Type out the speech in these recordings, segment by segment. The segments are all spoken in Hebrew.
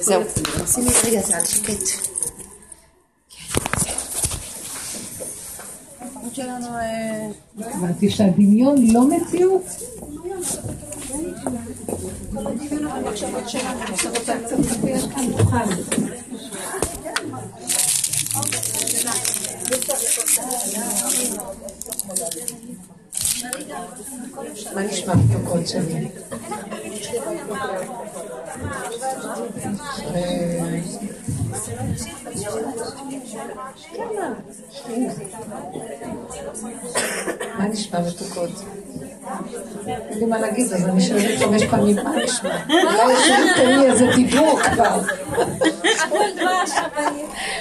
זהו, שימי רגע זה על שקט. אמרתי שהדמיון לא מציאות. מה נשמע מתוקות שלי? מה נשמע מתוקות? אין לי מה להגיד, אז אני שואלת חמש פעמים, מה נשמע? אולי השארתם לי איזה דיבור כבר. הכל דבש,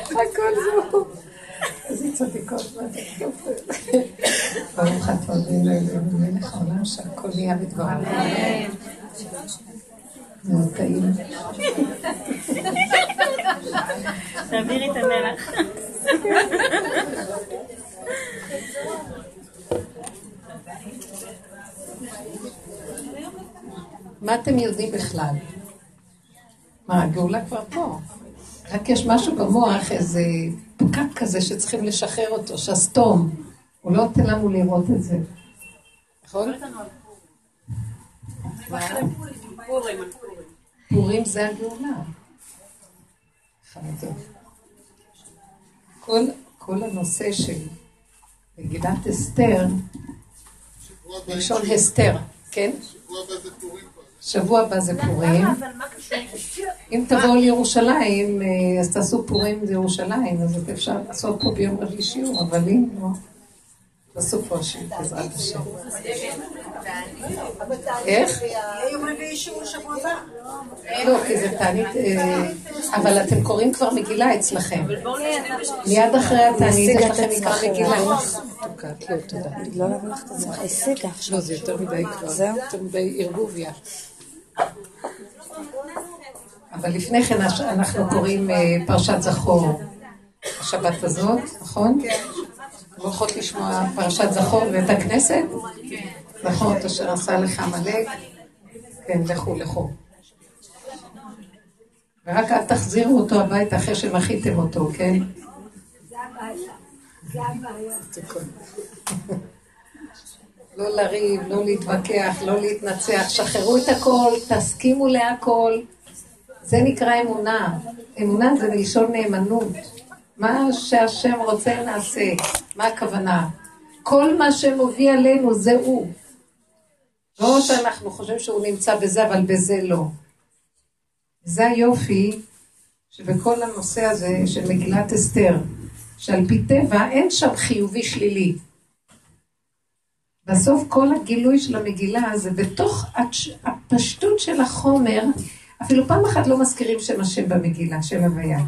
הכל זהו. איזה צדיקות, מה זה יופי. ברוך אתה אדוני לאלוהים מלך העולם שהכל נהיה בדברו. מאוד טעים. תעבירי את המלח. מה אתם יודעים בכלל? מה, הגאולה כבר פה. רק יש משהו במוח, איזה פקק כזה שצריכים לשחרר אותו, שסתום. הוא לא נותן לנו לראות את זה. נכון? פורים זה הגאולה. כל, כל הנושא של מגילת אסתר, מלשון הסתר, כן? שבוע הבא זה פורים. אם תבואו לירושלים, אה, אז תעשו פורים בירושלים, אז אפשר לעשות פה ביום רביעי שיעור, אבל אם לא, בסופו של בעזרת השם. איך? יום רביעי שיעור שבוע הבא. לא, כי זה תענית, אה, אבל אתם קוראים כבר מגילה אצלכם. מיד אחרי התענית יש לכם מקרא מגילה. לא, תודה. לא. לא, זה יותר מדי כבר. זהו? יותר מדי ערבוביה. אבל לפני כן אנחנו קוראים אה, פרשת זכור השבת הזאת, נכון? כן. הולכות לשמוע פרשת זכור בבית הכנסת? נכון, את אשר עשה לך עמלק. כן, לכו, לכו. ורק אל תחזירו אותו הביתה אחרי שמחיתם אותו, כן? לא לריב, לא להתווכח, לא להתנצח, שחררו את הכל, תסכימו להכל. זה נקרא אמונה. אמונה זה מלשון נאמנות. מה שהשם רוצה נעשה. מה הכוונה? כל מה שמביא עלינו זה הוא. לא שאנחנו חושבים שהוא נמצא בזה, אבל בזה לא. זה היופי שבכל הנושא הזה של מגילת אסתר, שעל פי טבע אין שם חיובי שלילי. בסוף כל הגילוי של המגילה זה בתוך הפשטות של החומר, אפילו פעם אחת לא מזכירים שם השם במגילה, שם הוויה.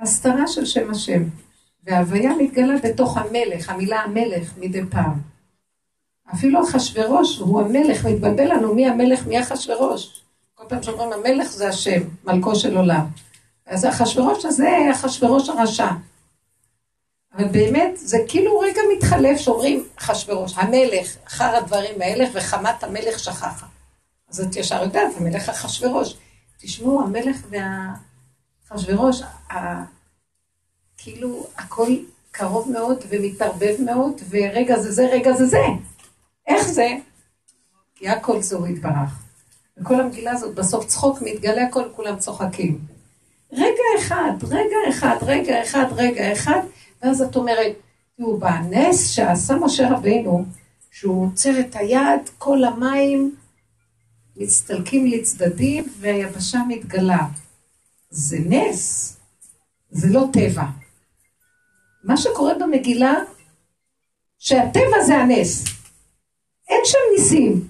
הסתרה של שם השם. וההוויה מתגלה בתוך המלך, המילה המלך מדי פעם. אפילו אחשורוש הוא המלך, מתבלבל לנו מי המלך, מי אחשורוש. כל פעם שאומרים המלך זה השם, מלכו של עולם. אז אחשורוש הזה, אחשורוש הרשע. אבל באמת, זה כאילו רגע מתחלף שאומרים אחשורוש, המלך, אחר הדברים האלה, וחמת המלך שכחה. אז את ישר יודעת, המלך אחשורוש. תשמעו, המלך והאחשורוש, כאילו הכל קרוב מאוד ומתערבב מאוד, ורגע זה זה, רגע זה זה. איך זה? כי הכל זו יתברך. וכל המגילה הזאת בסוף צחוק, מתגלה הכל, כולם צוחקים. רגע אחד, רגע אחד, רגע אחד, רגע אחד, ואז את אומרת, תראו, בנס שעשה משה רבינו, שהוא עוצר את היד, כל המים מצטלקים לצדדים והיבשה מתגלה. זה נס, זה לא טבע. מה שקורה במגילה, שהטבע זה הנס. אין שם ניסים,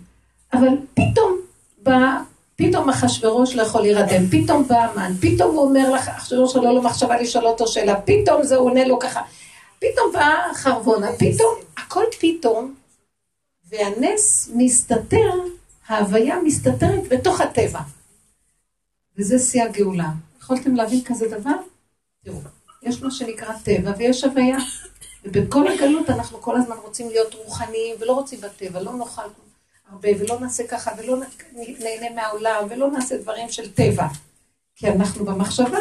אבל פתאום בא, פתאום אחשוורוש לא יכול להירדם, פתאום בא המן, פתאום הוא אומר לך, אחשוורוש לא לו מחשבה לשאול אותו שאלה, פתאום זה עונה לו ככה, פתאום בא חרבונה, פתאום, הכל פתאום, והנס מסתתר, ההוויה מסתתרת בתוך הטבע. וזה שיא הגאולה. יכולתם להבין כזה דבר? תראו. יש מה שנקרא טבע ויש הוויה. ובכל הגלות אנחנו כל הזמן רוצים להיות רוחניים ולא רוצים בטבע, לא נאכל הרבה ולא נעשה ככה ולא נהנה מהעולם ולא נעשה דברים של טבע. כי אנחנו במחשבה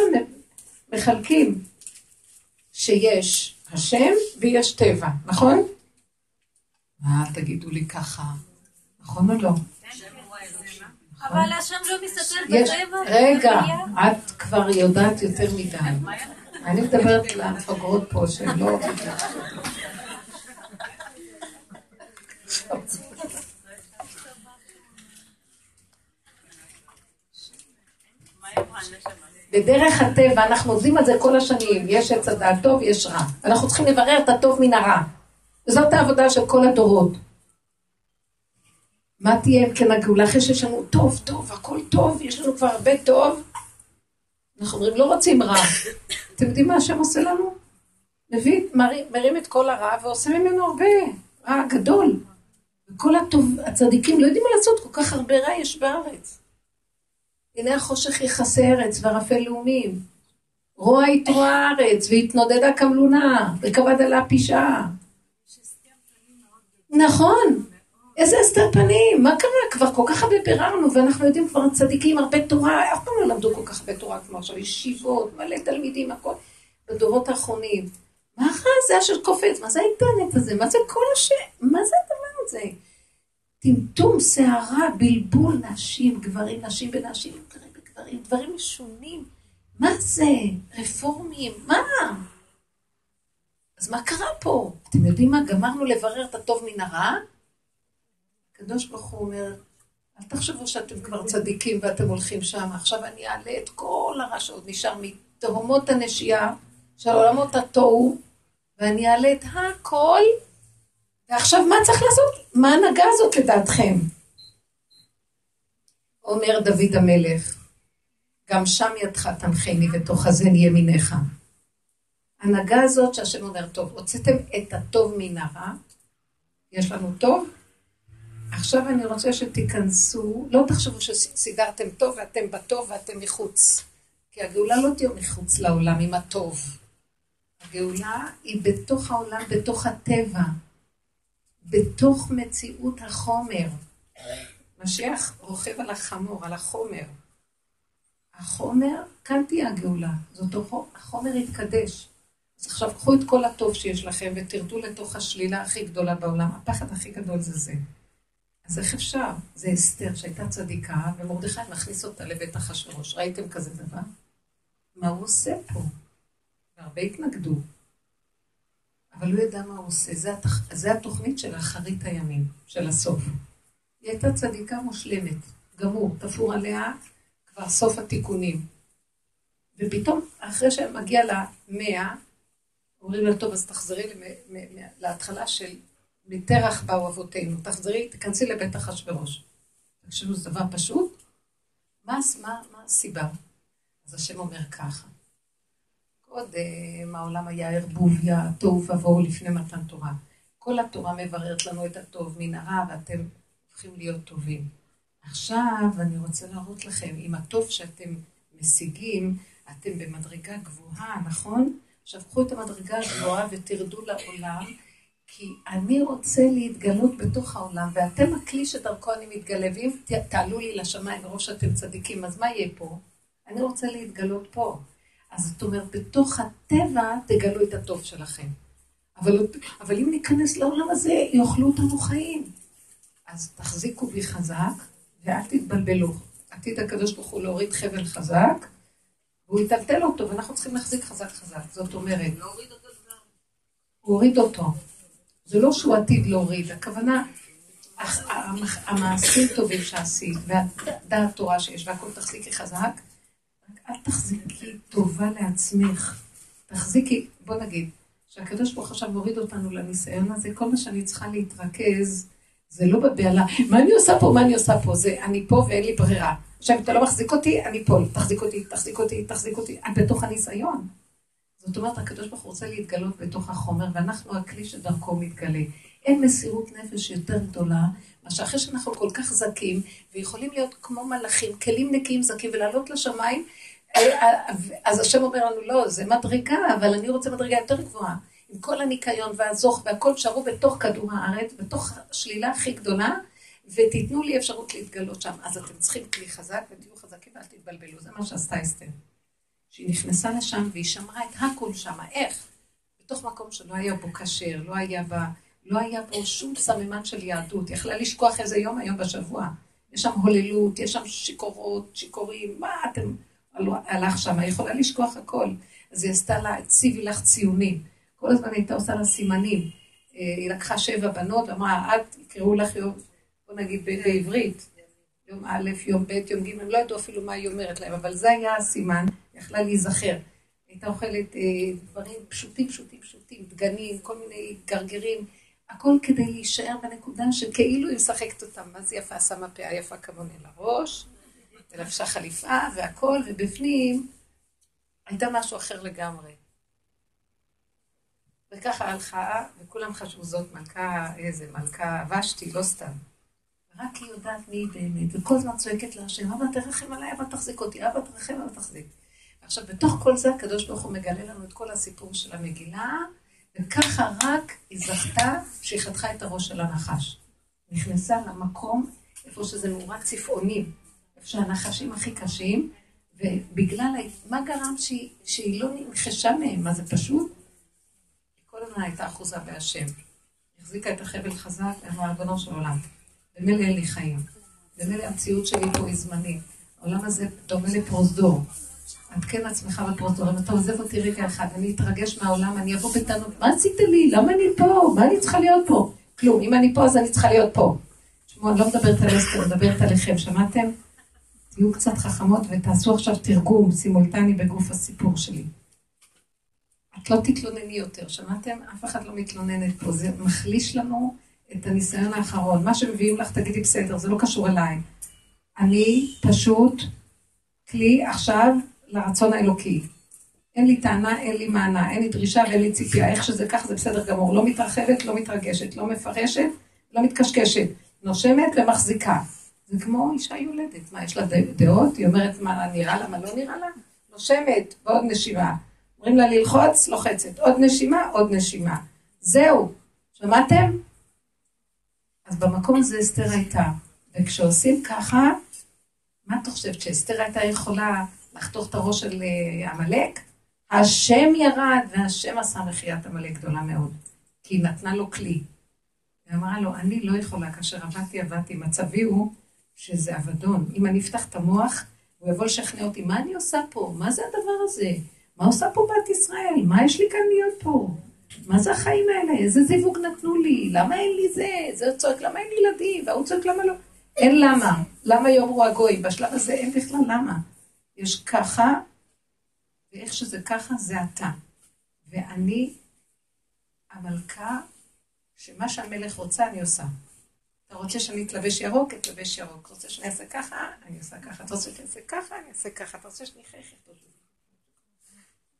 מחלקים שיש השם ויש טבע, נכון? מה תגידו לי ככה, נכון או לא? אבל השם לא מסתתר בטבע. רגע, את כבר יודעת יותר מדי. אני מדברת למפגרות פה שהן לא... בדרך הטבע, אנחנו עובדים על זה כל השנים, יש עץ הדעת טוב, יש רע. אנחנו צריכים לברר את הטוב מן הרע. וזאת העבודה של כל הדורות. מה תהיה אם כן הגאולה אחרי שיש לנו טוב, טוב, הכל טוב, יש לנו כבר הרבה טוב. אנחנו אומרים, לא רוצים רע. אתם יודעים מה השם עושה לנו? מביא, מרים, מרים את כל הרע ועושה ממנו הרבה רע גדול. וכל הטוב, הצדיקים לא יודעים מה לעשות, כל כך הרבה רע יש בארץ. הנה החושך יכסה ארץ וערפל לאומים. רוע יתרוע הארץ והתנודדה כמלונה וכבד עלה פשעה. נכון, איזה הסתר פנים, מה קרה? כבר כל כך הרבה ביררנו ואנחנו יודעים כבר צדיקים, הרבה תורה, אף פעם לא למדו כל כך הרבה תורה כמו עכשיו, ישיבות, מלא תלמידים, הכל, בדורות האחרונים. מה זה אשר קופץ? מה זה האינטרנט הזה? מה זה כל השם? מה זה הדבר הזה? טמטום, סערה, בלבול נשים, גברים, נשים ונשים, גברים וגברים, דברים משונים. מה זה? רפורמים, מה? אז מה קרה פה? אתם יודעים מה? גמרנו לברר את הטוב מן הרע? הקדוש ברוך הוא אומר, אל תחשבו שאתם כבר צדיקים ואתם הולכים שם, עכשיו אני אעלה את כל הרע שעוד נשאר מתהומות הנשייה של עולמות התוהו, ואני אעלה את הכל, ועכשיו מה צריך לעשות? מה ההנהגה הזאת לדעתכם? אומר דוד המלך, גם שם ידך תנחני ותאחזני ימיניך. ההנהגה הזאת שהשם אומר, טוב, הוצאתם את הטוב מן הרע, יש לנו טוב, עכשיו אני רוצה שתיכנסו, לא תחשבו שסידרתם טוב ואתם בטוב ואתם מחוץ. כי הגאולה לא תהיה מחוץ לעולם עם הטוב. הגאולה היא בתוך העולם, בתוך הטבע, בתוך מציאות החומר. משיח רוכב על החמור, על החומר. החומר, כאן תהיה הגאולה. זאת החומר יתקדש. אז עכשיו קחו את כל הטוב שיש לכם ותרדו לתוך השלילה הכי גדולה בעולם. הפחד הכי גדול זה זה. אז איך אפשר? זה אסתר שהייתה צדיקה, ומרדכי מכניס אותה לבית אחשורוש. ראיתם כזה דבר? מה הוא עושה פה? והרבה התנגדו. אבל הוא ידע מה הוא עושה. זה, התח... זה התוכנית של אחרית הימים, של הסוף. היא הייתה צדיקה מושלמת, גמור, תפור עליה כבר סוף התיקונים. ופתאום, אחרי שמגיע למאה, אומרים לה, טוב, אז תחזרי להתחלה של מתרח באו אבותינו, תחזרי, תיכנסי לבית אחשורוש. תקשיבו, זה דבר פשוט? מה, מה, מה הסיבה? אז השם אומר ככה, קודם העולם היה ערבוביה, תוהו ובוהו לפני מתן תורה. כל התורה מבררת לנו את הטוב מן הרע, ואתם הופכים להיות טובים. עכשיו אני רוצה להראות לכם, עם הטוב שאתם משיגים, אתם במדרגה גבוהה, נכון? עכשיו קחו את המדרגה הגבוהה ותרדו לעולם. כי אני רוצה להתגלות בתוך העולם, ואתם הכלי שדרכו אני מתגלה, ואם תעלו לי לשמיים מרוב שאתם צדיקים, אז מה יהיה פה? אני רוצה להתגלות פה. אז זאת אומרת, בתוך הטבע תגלו את הטוב שלכם. אבל, אבל אם ניכנס לעולם הזה, יאכלו אותנו חיים. אז תחזיקו בי חזק, ואל תתבלבלו. עתיד הקדוש ברוך הוא להוריד חבל חזק, והוא יטלטל אותו, ואנחנו צריכים להחזיק חזק חזק. זאת אומרת, הוא הוריד אותו. זה לא שהוא עתיד להוריד, הכוונה, המעשים טובים שעשית, והדעת תורה שיש, והכל תחזיקי חזק, אל תחזיקי טובה לעצמך. תחזיקי, בוא נגיד, שהקדוש ברוך עכשיו מוריד אותנו לניסיון הזה, כל מה שאני צריכה להתרכז, זה לא בבהלה, מה אני עושה פה, מה אני עושה פה, זה אני פה ואין לי ברירה. עכשיו, אם אתה לא מחזיק אותי, אני פה, תחזיק אותי, תחזיק אותי, תחזיק אותי, את בתוך הניסיון. זאת אומרת, הקדוש ברוך הוא רוצה להתגלות בתוך החומר, ואנחנו הכלי שדרכו מתגלה. אין מסירות נפש יותר גדולה, מה שאחרי שאנחנו כל כך זכים, ויכולים להיות כמו מלאכים, כלים נקיים זכים, ולעלות לשמיים, אה, אה, אז השם אומר לנו, לא, זה מדרגה, אבל אני רוצה מדרגה יותר גבוהה. עם כל הניקיון והזוך והכל שרו בתוך כדור הארץ, בתוך השלילה הכי גדולה, ותיתנו לי אפשרות להתגלות שם. אז אתם צריכים כלי חזק ותהיו חזקים ואל תתבלבלו. זה מה שעשתה אסתר. שהיא נכנסה לשם והיא שמרה את הכל שם. איך? בתוך מקום שלא היה בו כשר, לא היה בה, לא היה בו שום סממן של יהדות. יכלה לשכוח איזה יום היום בשבוע. יש שם הוללות, יש שם שיכורות, שיכורים, מה אתם... הלך שם, היא יכולה לשכוח הכל. אז היא עשתה לה, הציבי לך ציונים. כל הזמן הייתה עושה לה סימנים. אה, היא לקחה שבע בנות, אמרה, את, יקראו לך יום, בוא נגיד בעברית, יום א', יום ב', יום ג', הם לא ידעו אפילו מה היא אומרת להם, אבל זה היה הסימן, יכלה להיזכר. הייתה אוכלת אה, דברים פשוטים, פשוטים, פשוטים, דגנים, כל מיני גרגרים, הכל כדי להישאר בנקודה שכאילו היא משחקת אותם. מה זה יפה? שמה פאה יפה כמוני לראש, ולבשה חליפה והכל, ובפנים הייתה משהו אחר לגמרי. וככה הלכה, וכולם חשבו זאת מלכה, איזה מלכה, ושתי, לא סתם. רק היא יודעת מי היא באמת, וכל הזמן צועקת להשם, אבא תרחם עליי, אבא תחזיק אותי, אבא תרחם, אבא תחזיק. עכשיו, בתוך כל זה הקדוש ברוך הוא מגלה לנו את כל הסיפור של המגילה, וככה רק היא זכתה שהיא חתכה את הראש של הנחש. נכנסה למקום איפה שזה מאורת צפעונים, איפה שהנחשים הכי קשים, ובגלל, מה גרם שהיא, שהיא לא נכחשה מהם? מה זה פשוט? כל הזמן הייתה אחוזה בהשם. החזיקה את החבל חזק, אמרה, ריבונו של עולם, במילא אין לי חיים. במילא המציאות שלי פה היא זמנית. העולם הזה דומה לפרוזדור. עדכן עצמך בפרוזדור, אם אתה עוזב אותי רגע אחד, אני אתרגש מהעולם, אני אבוא בטענות, מה עשית לי? למה אני פה? מה אני צריכה להיות פה? כלום, אם אני פה אז אני צריכה להיות פה. תשמעו, אני לא מדברת על אסתר, אני מדברת עליכם, שמעתם? תהיו קצת חכמות ותעשו עכשיו תרגום סימולטני בגוף הסיפור שלי. את לא תתלונני יותר, שמעתם? אף אחד לא מתלוננת פה, זה מחליש לנו את הניסיון האחרון. מה שמביאים לך, תגידי בסדר, זה לא קשור אליי. אני פשוט כלי עכשיו לרצון האלוקי. אין לי טענה, אין לי מענה, אין לי דרישה ואין לי ציפייה. איך שזה כך זה בסדר גמור. לא מתרחבת, לא מתרגשת, לא מפרשת, לא מתקשקשת. נושמת ומחזיקה. זה כמו אישה יולדת. מה, יש לה דעות? היא אומרת מה נראה לה, מה לא נראה לה? נושמת, ועוד נשימה. אומרים לה ללחוץ, לוחצת. עוד נשימה, עוד נשימה. זהו. שמעתם? אז במקום הזה אסתר הייתה. וכשעושים ככה, מה את חושבת, שאסתר הייתה יכולה לחתוך את הראש של אה, עמלק? השם ירד, והשם עשה מחיית עמלק גדולה מאוד. כי היא נתנה לו כלי. היא אמרה לו, אני לא יכולה, כאשר עבדתי, עבדתי. מצבי הוא שזה אבדון. אם אני אפתח את המוח, הוא יבוא לשכנע אותי, מה אני עושה פה? מה זה הדבר הזה? מה עושה פה בת ישראל? מה יש לי כאן להיות פה? מה זה החיים האלה? איזה זיווג נתנו לי? למה אין לי זה? זה צועק, למה אין לי ילדים? והוא צועק, למה לא? אין למה. למה יאמרו הגויים? בשלב הזה אין בכלל למה. יש ככה, ואיך שזה ככה, זה אתה. ואני המלכה, שמה שהמלך רוצה, אני עושה. אתה רוצה שאני אתלבש ירוק? אתלבש ירוק. אתה רוצה שאני אעשה ככה? אני עושה ככה. אתה רוצה שאני אעשה ככה? אני אעשה ככה. אתה רוצה שאני אחייך?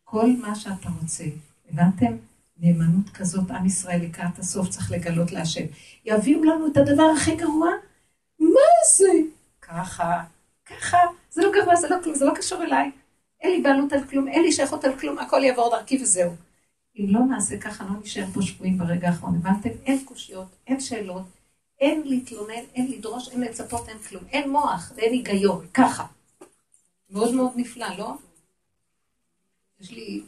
כל מה שאתה רוצה. הבנתם? נאמנות כזאת, עם ישראל לקראת הסוף צריך לגלות להשם. יביאו לנו את הדבר הכי גרוע? מה זה? ככה, ככה, זה לא גרוע, זה לא כלום, זה לא קשור אליי. אין לי בעלות על כלום, אין לי שייכות על כלום, הכל יעבור דרכי וזהו. אם לא נעשה ככה, לא נשאר פה שבויים ברגע האחרון. הבנתם? אין קושיות, אין שאלות, אין להתלונן, אין לדרוש, אין לצפות, אין כלום. אין מוח, אין היגיון, ככה. מאוד מאוד נפלא, לא? יש לי,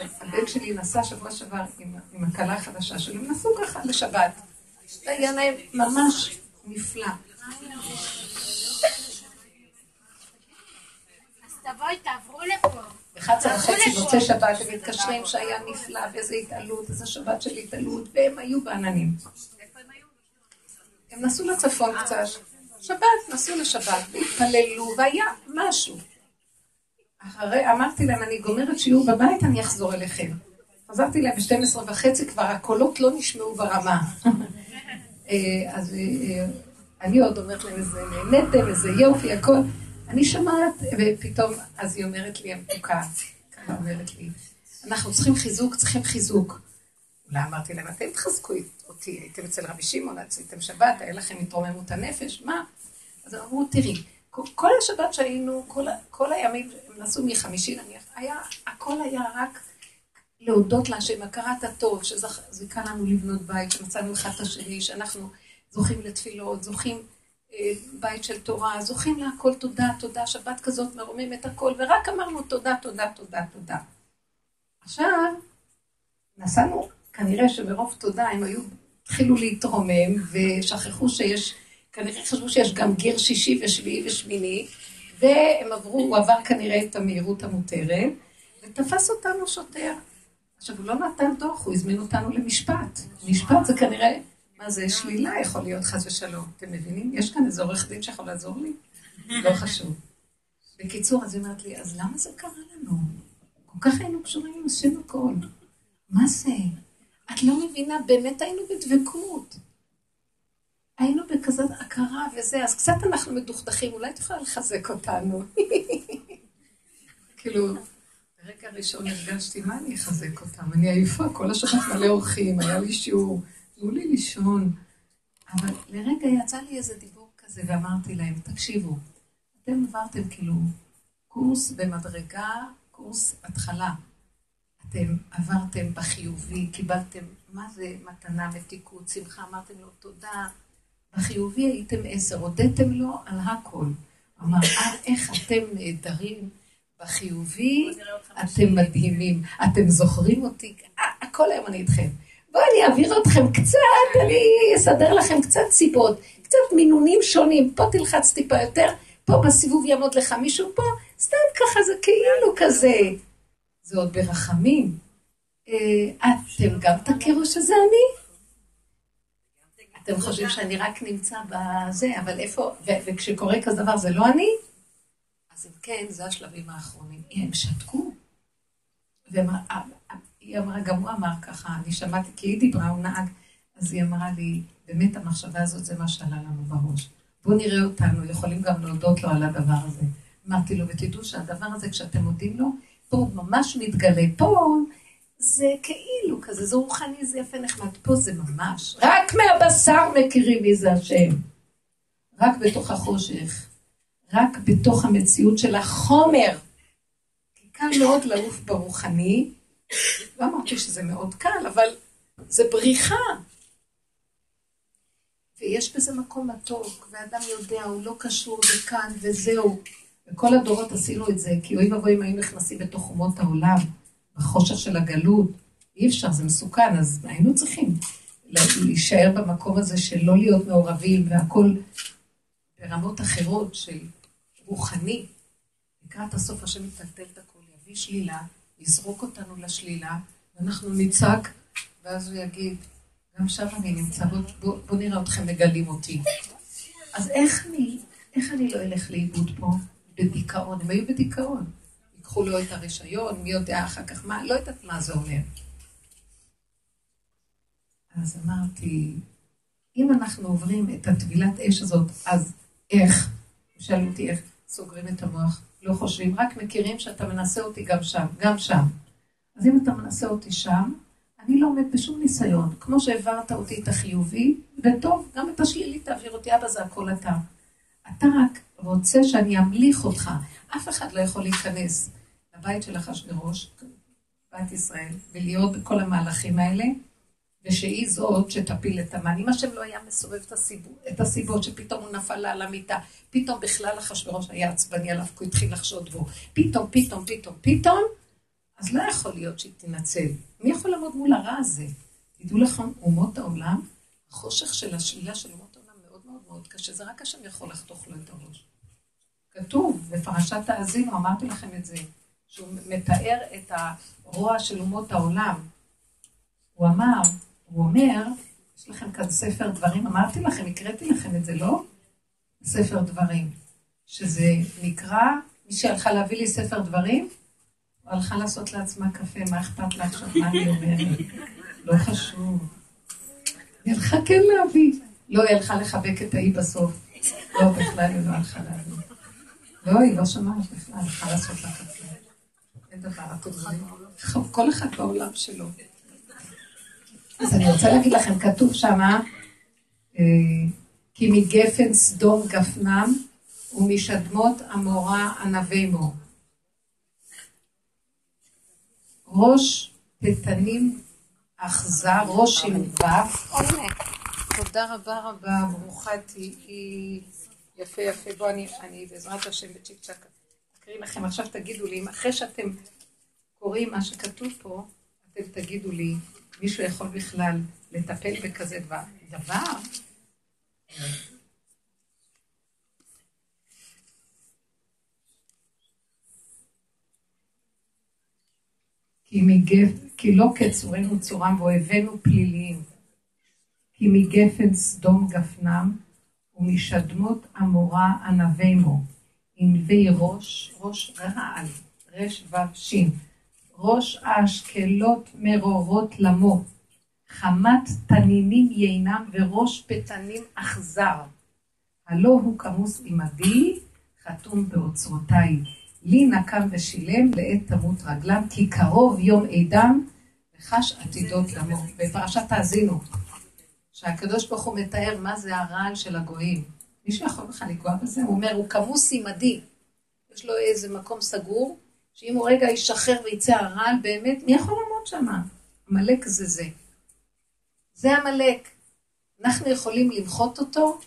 הבן שלי נסע שבוע שעבר עם, הכלה החדשה שלו, הם נסעו ככה לשבת. זה היה להם ממש נפלא. תבואי, תעברו לפה. ב-11 וחצי מוצאי שבת הם מתקשרים שהיה נפלא ואיזה התעלות, איזה שבת של התעלות, והם היו בעננים. הם נסעו לצפון קצת, שבת, נסעו לשבת, והתפללו, והיה משהו. אחרי, אמרתי להם, אני גומרת שיעור בבית, אני אחזור אליכם. חזרתי להם ב-12 וחצי, כבר הקולות לא נשמעו ברמה. אה, אז אה, אני עוד אומרת להם, איזה נהנתם, איזה יופי, הכל. אני שומעת, ופתאום, אז היא אומרת לי, המתוקה, ככה אומרת לי, אנחנו צריכים חיזוק, צריכים חיזוק. אולי אמרתי להם, אתם תחזקו אותי, הייתם אצל רבי שמעון, עשיתם שבת, היה לכם התרוממות הנפש, מה? אז אמרו, תראי, כל השבת שהיינו, כל, כל הימים, נסעו מחמישי נניח, היה, הכל היה רק להודות להשם, הכרת הטוב, שזיכה לנו לבנות בית, שמצאנו אחד את השני, שאנחנו זוכים לתפילות, זוכים אה, בית של תורה, זוכים להכל תודה, תודה, שבת כזאת מרומם את הכל, ורק אמרנו תודה, תודה, תודה, תודה. עכשיו, נסענו, כנראה שמרוב תודה הם היו, התחילו להתרומם, ושכחו שיש, כנראה חשבו שיש גם גיר שישי ושביעי ושמיני, והם עברו, הוא עבר כנראה את המהירות המותרת, ותפס אותנו שוטר. עכשיו, הוא לא נתן דוח, הוא הזמין אותנו למשפט. משפט זה כנראה, מה זה, שלילה יכול להיות חס ושלום. אתם מבינים? יש כאן איזה עורך דין שיכול לעזור לי? לא חשוב. בקיצור, אז היא אומרת לי, אז למה זה קרה לנו? כל כך היינו קשורים, עשינו הכל. מה זה? את לא מבינה, באמת היינו בדבקות. היינו בכזאת הכרה וזה, אז קצת אנחנו מדוכדכים, אולי את יכולה לחזק אותנו. כאילו, ברגע הראשון הרגשתי, מה אני אחזק אותם? אני עייפה, כל השבת מלא אורחים, היה לי שיעור, תנו לי לישון. אבל לרגע יצא לי איזה דיבור כזה, ואמרתי להם, תקשיבו, אתם עברתם כאילו קורס במדרגה, קורס התחלה. אתם עברתם בחיובי, קיבלתם, מה זה מתנה, מתיקות, שמחה, אמרתם לו תודה. בחיובי הייתם עשר, הודיתם לו על הכל. אמר, אה, איך אתם נהדרים. בחיובי אתם מדהימים, אתם זוכרים אותי, אה, הכל היום אני איתכם. בואו אני אעביר אתכם קצת, אני אסדר לכם קצת סיבות, קצת מינונים שונים, פה תלחץ טיפה יותר, פה בסיבוב יעמוד לך מישהו פה, סתם ככה זה כאילו כזה. זה עוד ברחמים. אה, אתם גם תכירו שזה אני? אתם חושבים שאני רק נמצא בזה, אבל איפה, וכשקורה כזה דבר זה לא אני? אז אם כן, זה השלבים האחרונים. הם שתקו. והיא אמרה, גם הוא אמר ככה, אני שמעתי, כי היא דיברה, הוא נהג, אז היא אמרה לי, באמת המחשבה הזאת זה מה שעלה לנו בראש. בואו נראה אותנו, יכולים גם להודות לו על הדבר הזה. אמרתי לו, ותדעו שהדבר הזה, כשאתם מודים לו, פה הוא ממש מתגלה. פה זה כאילו כזה, זה רוחני, זה יפה נחמד. פה זה ממש, רק מהבשר מכירים מי זה השם. רק בתוך החושך. רק בתוך המציאות של החומר. כי קל מאוד לעוף ברוחני, לא אמרתי שזה מאוד קל, אבל זה בריחה. ויש בזה מקום מתוק, ואדם יודע, הוא לא קשור, זה כאן וזהו. וכל הדורות עשינו את זה, כי אוי ואבוי אם היינו נכנסים בתוך אומות העולם, בחושך של הגלות, אי אפשר, זה מסוכן, אז היינו צריכים להישאר במקום הזה של לא להיות מעורבים, והכל ברמות אחרות של רוחני. לקראת הסוף השם יטלטל את הכל, יביא שלילה, יזרוק אותנו לשלילה, ואנחנו נצעק, ואז הוא יגיד, גם שם אני נמצא, בוא, בוא, בוא נראה אתכם מגלים אותי. אז איך אני, איך אני לא אלך לאיבוד פה? בדיכאון, הם היו בדיכאון. ייקחו לו את הרישיון, מי יודע אחר כך מה, לא יודעת מה זה אומר. אז אמרתי, אם אנחנו עוברים את הטבילת אש הזאת, אז איך? שאלו אותי איך. סוגרים את המוח, לא חושבים, רק מכירים שאתה מנסה אותי גם שם, גם שם. אז אם אתה מנסה אותי שם, אני לא עומד בשום ניסיון. כמו שהעברת אותי את החיובי, וטוב, גם את השלילי תעביר אותי, אבא זה הכל אתה. אתה רק רוצה שאני אמליך אותך. אף אחד לא יכול להיכנס לבית של אחשוורוש, בית ישראל, ולהיות בכל המהלכים האלה, ושהיא זאת שתפיל את המן. אם השם לא היה מסובב את הסיבות, את הסיבות שפתאום הוא נפל על המיטה, פתאום בכלל אחשוורוש היה עצבני עליו, כי הוא התחיל לחשוד בו, פתאום, פתאום, פתאום, פתאום, אז לא יכול להיות שהיא תנצל. מי יכול לעמוד מול הרע הזה? תדעו לכם, אומות העולם, החושך של השלילה של אומות העולם מאוד מאוד מאוד קשה, זה רק השם יכול לחתוך לו את הראש. כתוב בפרשת האזינו, אמרתי לכם את זה, שהוא מתאר את הרוע של אומות העולם. הוא אמר, הוא אומר, יש לכם כאן ספר דברים, אמרתי לכם, הקראתי לכם את זה, לא? ספר דברים, שזה נקרא, מי שהלכה להביא לי ספר דברים, או הלכה לעשות לעצמה קפה, מה אכפת לה עכשיו, מה אני אומרת? לא חשוב. היא הלכה כן להביא. לא, היא הלכה לחבק את האי בסוף. לא, בכלל היא לא הלכה להביא. לא, היא לא שמעה בכלל, הלכה לעשות לה קפה. כל אחד בעולם שלו. אז אני רוצה להגיד לכם, כתוב שמה, אה, כי מגפן סדום גפנם ומשדמות עמורה ענבי ראש פתנים אכזר, ראש עם ו', תודה רבה רבה, ברוכה תהיי. יפה יפה, בואו אני, אני בעזרת השם בצ'יק צ'אק אקריא לכם. עכשיו תגידו לי, אחרי שאתם קוראים מה שכתוב פה, אתם תגידו לי, מישהו יכול בכלל לטפל בכזה דבר? דבר? כי, מגף, כי לא כצורנו צורם ואויבינו פליליים. כי מגפן סדום גפנם ומשדמות עמורה ענבימו. ענבי ראש, ראש רעל, רש וו שין. ראש אשקלות מרורות למו. חמת תנינים יינם וראש פתנים אכזר. הלא הוא כמוס עמדי, חתום באוצרותיי. לי נקם ושילם, לעת תמות רגלם, כי קרוב יום עדם, וחש עתידות למות. בפרשת תאזינו, שהקדוש ברוך הוא מתאר מה זה הרעל של הגויים. מישהו יכול בכלל לגוע בזה? הוא אומר, הוא כמוס עמדי. יש לו איזה מקום סגור, שאם הוא רגע ישחרר ויצא הרעל, באמת, מי יכול לעמוד שם? עמלק זה זה. זה עמלק. אנחנו יכולים למחות אותו,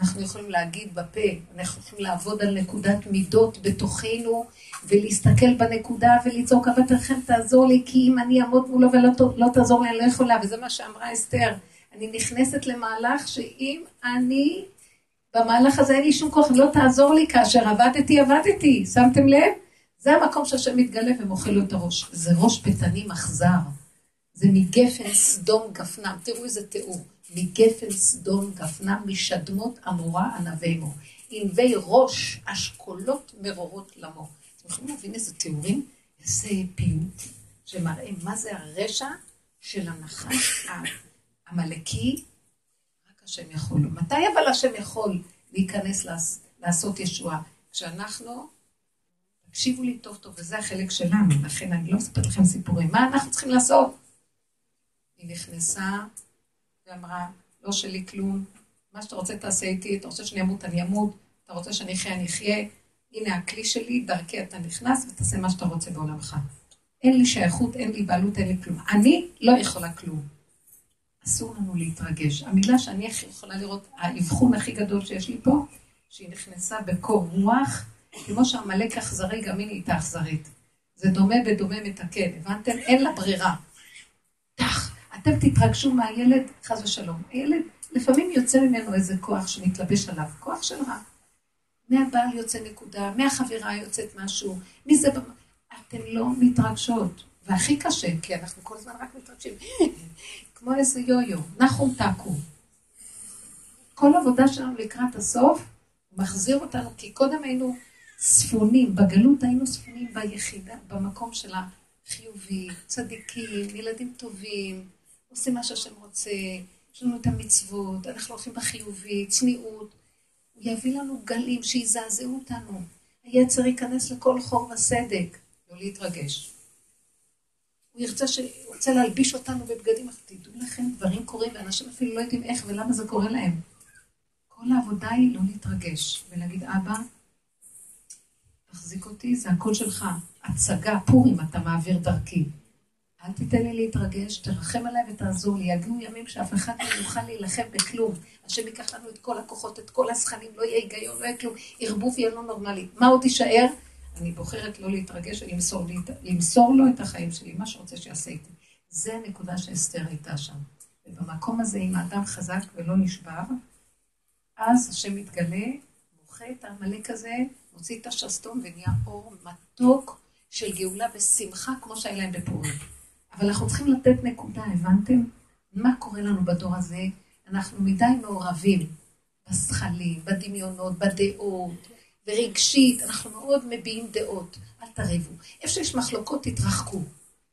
אנחנו יכולים להגיד בפה, אנחנו יכולים לעבוד על נקודת מידות בתוכנו, ולהסתכל בנקודה ולצעוק, אבל תכף תעזור לי, כי אם אני אעמוד מולו ולא לא תעזור לי, אני לא יכולה, וזה מה שאמרה אסתר. אני נכנסת למהלך שאם אני, במהלך הזה אין לי שום כוח, אם לא תעזור לי, כאשר עבדתי, עבדתי, שמתם לב? זה המקום שהשם מתגלה ומוחל לו את הראש. זה ראש פתנים אכזר. זה מגפן סדום גפנם. תראו איזה תיאור. מגפן סדום גפנם, משדמות עמורה ענבימו. ענבי ראש, אשכולות מרורות למו. אתם יכולים להבין איזה תיאורים? איזה פיוט שמראה מה זה הרשע של הנחש העמלקי. השם יכול. מתי אבל השם יכול להיכנס לעשות ישועה? כשאנחנו תקשיבו לי טוב טוב, וזה החלק שלנו, לכן אני לא אספר לכם סיפורים. מה אנחנו צריכים לעשות? היא נכנסה ואמרה, לא שלי כלום, מה שאתה רוצה תעשה איתי, אתה רוצה שאני אמות, אני אמות, אתה רוצה שאני אחיה, אני אחיה, הנה הכלי שלי, דרכי אתה נכנס ותעשה מה שאתה רוצה בעולמך. אין לי שייכות, אין לי בעלות, אין לי כלום. אני לא יכולה כלום. אסור לנו להתרגש. המילה שאני יכולה לראות, האבחון הכי גדול שיש לי פה, שהיא נכנסה בקור רוח, כמו שעמלק אכזרי, גם היא נהייתה אכזרית. זה דומה בדומה מתקן, הבנתם? אין לה ברירה. טח, אתם תתרגשו מהילד, חס ושלום. הילד, לפעמים יוצא ממנו איזה כוח שמתלבש עליו, כוח של רע. מהבעל יוצא נקודה, מהחברה יוצאת משהו, מזה... אתן לא מתרגשות. והכי קשה, כי אנחנו כל הזמן רק מתרגשים. כמו איזה יו-יו, נחום תקו. כל עבודה שלנו לקראת הסוף, מחזיר אותנו, כי קודם היינו ספונים, בגלות היינו ספונים ביחידה, במקום של החיובי, צדיקים, ילדים טובים, עושים מה שהשם רוצה, יש לנו את המצוות, אנחנו הולכים בחיובי, צניעות. הוא יביא לנו גלים שיזעזעו אותנו. היצר ייכנס לכל חור וסדק, לא להתרגש. הוא ירצה ש... הוא רוצה להלביש אותנו בבגדים, אבל תדעו לכם, דברים קורים, ואנשים אפילו לא יודעים איך ולמה זה קורה להם. כל העבודה היא לא להתרגש, ולהגיד, אבא, תחזיק אותי, זה הכל שלך. הצגה, פורים, אתה מעביר דרכי. אל תיתן לי להתרגש, תרחם עליי ותעזור לי. יגיעו ימים שאף אחד לא יוכל להילחם בכלום. השם ייקח לנו את כל הכוחות, את כל הזכנים, לא יהיה היגיון, לא יהיה כלום. ערבוב יהיה לא נורמלי. מה עוד יישאר? אני בוחרת לא להתרגש ולמסור למסור לו את החיים שלי, מה שרוצה שיעשה איתי. זה הנקודה שאסתר הייתה שם. ובמקום הזה, אם האדם חזק ולא נשבר, אז השם מתגלה, מוחה את העמלק הזה, מוציא את השסתום ונהיה אור מתוק של גאולה ושמחה, כמו שהיה להם בפורים. אבל אנחנו צריכים לתת נקודה, הבנתם? מה קורה לנו בדור הזה? אנחנו מדי מעורבים בשכלים, בדמיונות, בדעות, ורגשית, אנחנו מאוד מביעים דעות. אל תריבו. איפה שיש מחלוקות, תתרחקו.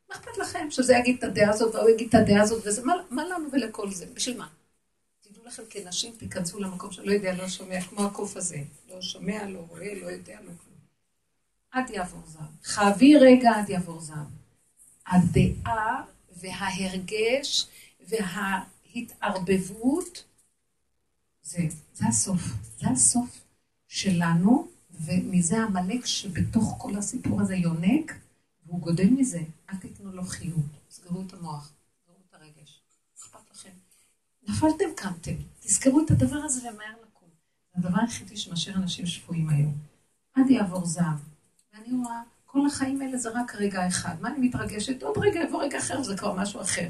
מה אכפת לכם שזה יגיד את הדעה הזאת והוא יגיד את הדעה הזאת וזה? מה, מה לנו ולכל זה? בשביל מה? תדעו לכם כנשים, תיכנסו למקום שלא יודע, לא שומע, כמו הקוף הזה. לא שומע, לא רואה, לא יודע, לא כלום. עד יעבור זעם. חבי רגע עד יעבור זעם. הדעה וההרגש וההתערבבות, זה, זה הסוף. זה הסוף שלנו, ומזה עמלק שבתוך כל הסיפור הזה יונק, והוא גודל מזה. אל תיתנו לו חיוב. סגרו את המוח, סגרו את הרגש. אכפת לכם. נפלתם, קמתם. תזכרו את הדבר הזה ומהר לקום. הדבר היחידי שמשאיר אנשים שפויים היום. עד יעבור זעם. ואני רואה, כל החיים האלה זה רק רגע אחד. מה אני מתרגשת? עוד רגע יבוא רגע אחר, זה כבר משהו אחר.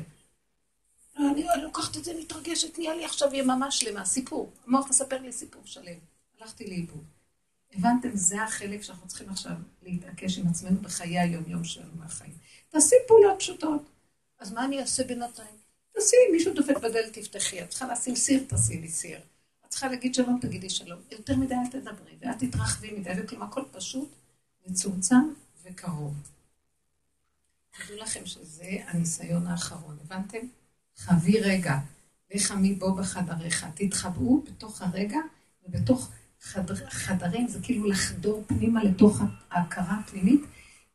אני לוקחת את זה, מתרגשת, נהיה לי עכשיו יממה שלמה, סיפור. המוח מספר לי סיפור שלם. הלכתי לאיבוד. הבנתם, זה החלק שאנחנו צריכים עכשיו להתעקש עם עצמנו בחיי היום-יום שלנו מהחיים. תעשי פעולות פשוטות. אז מה אני אעשה בינתיים? תעשי, מישהו דופק בדלת, תפתחי. את צריכה לשים סיר, תעשי לי סיר. את צריכה להגיד שלום, תגידי שלום. יותר מדי אל תדברי, ואל תתרחבי מדי, וכלומר הכל פשוט, מצומצם וקרוב. תדעו לכם שזה הניסיון האחרון, הבנתם? חבי רגע, לך בו בחדריך. תתחבאו בתוך הרגע ובתוך חדר, חדרים, זה כאילו לחדור פנימה לתוך ההכרה הפנימית,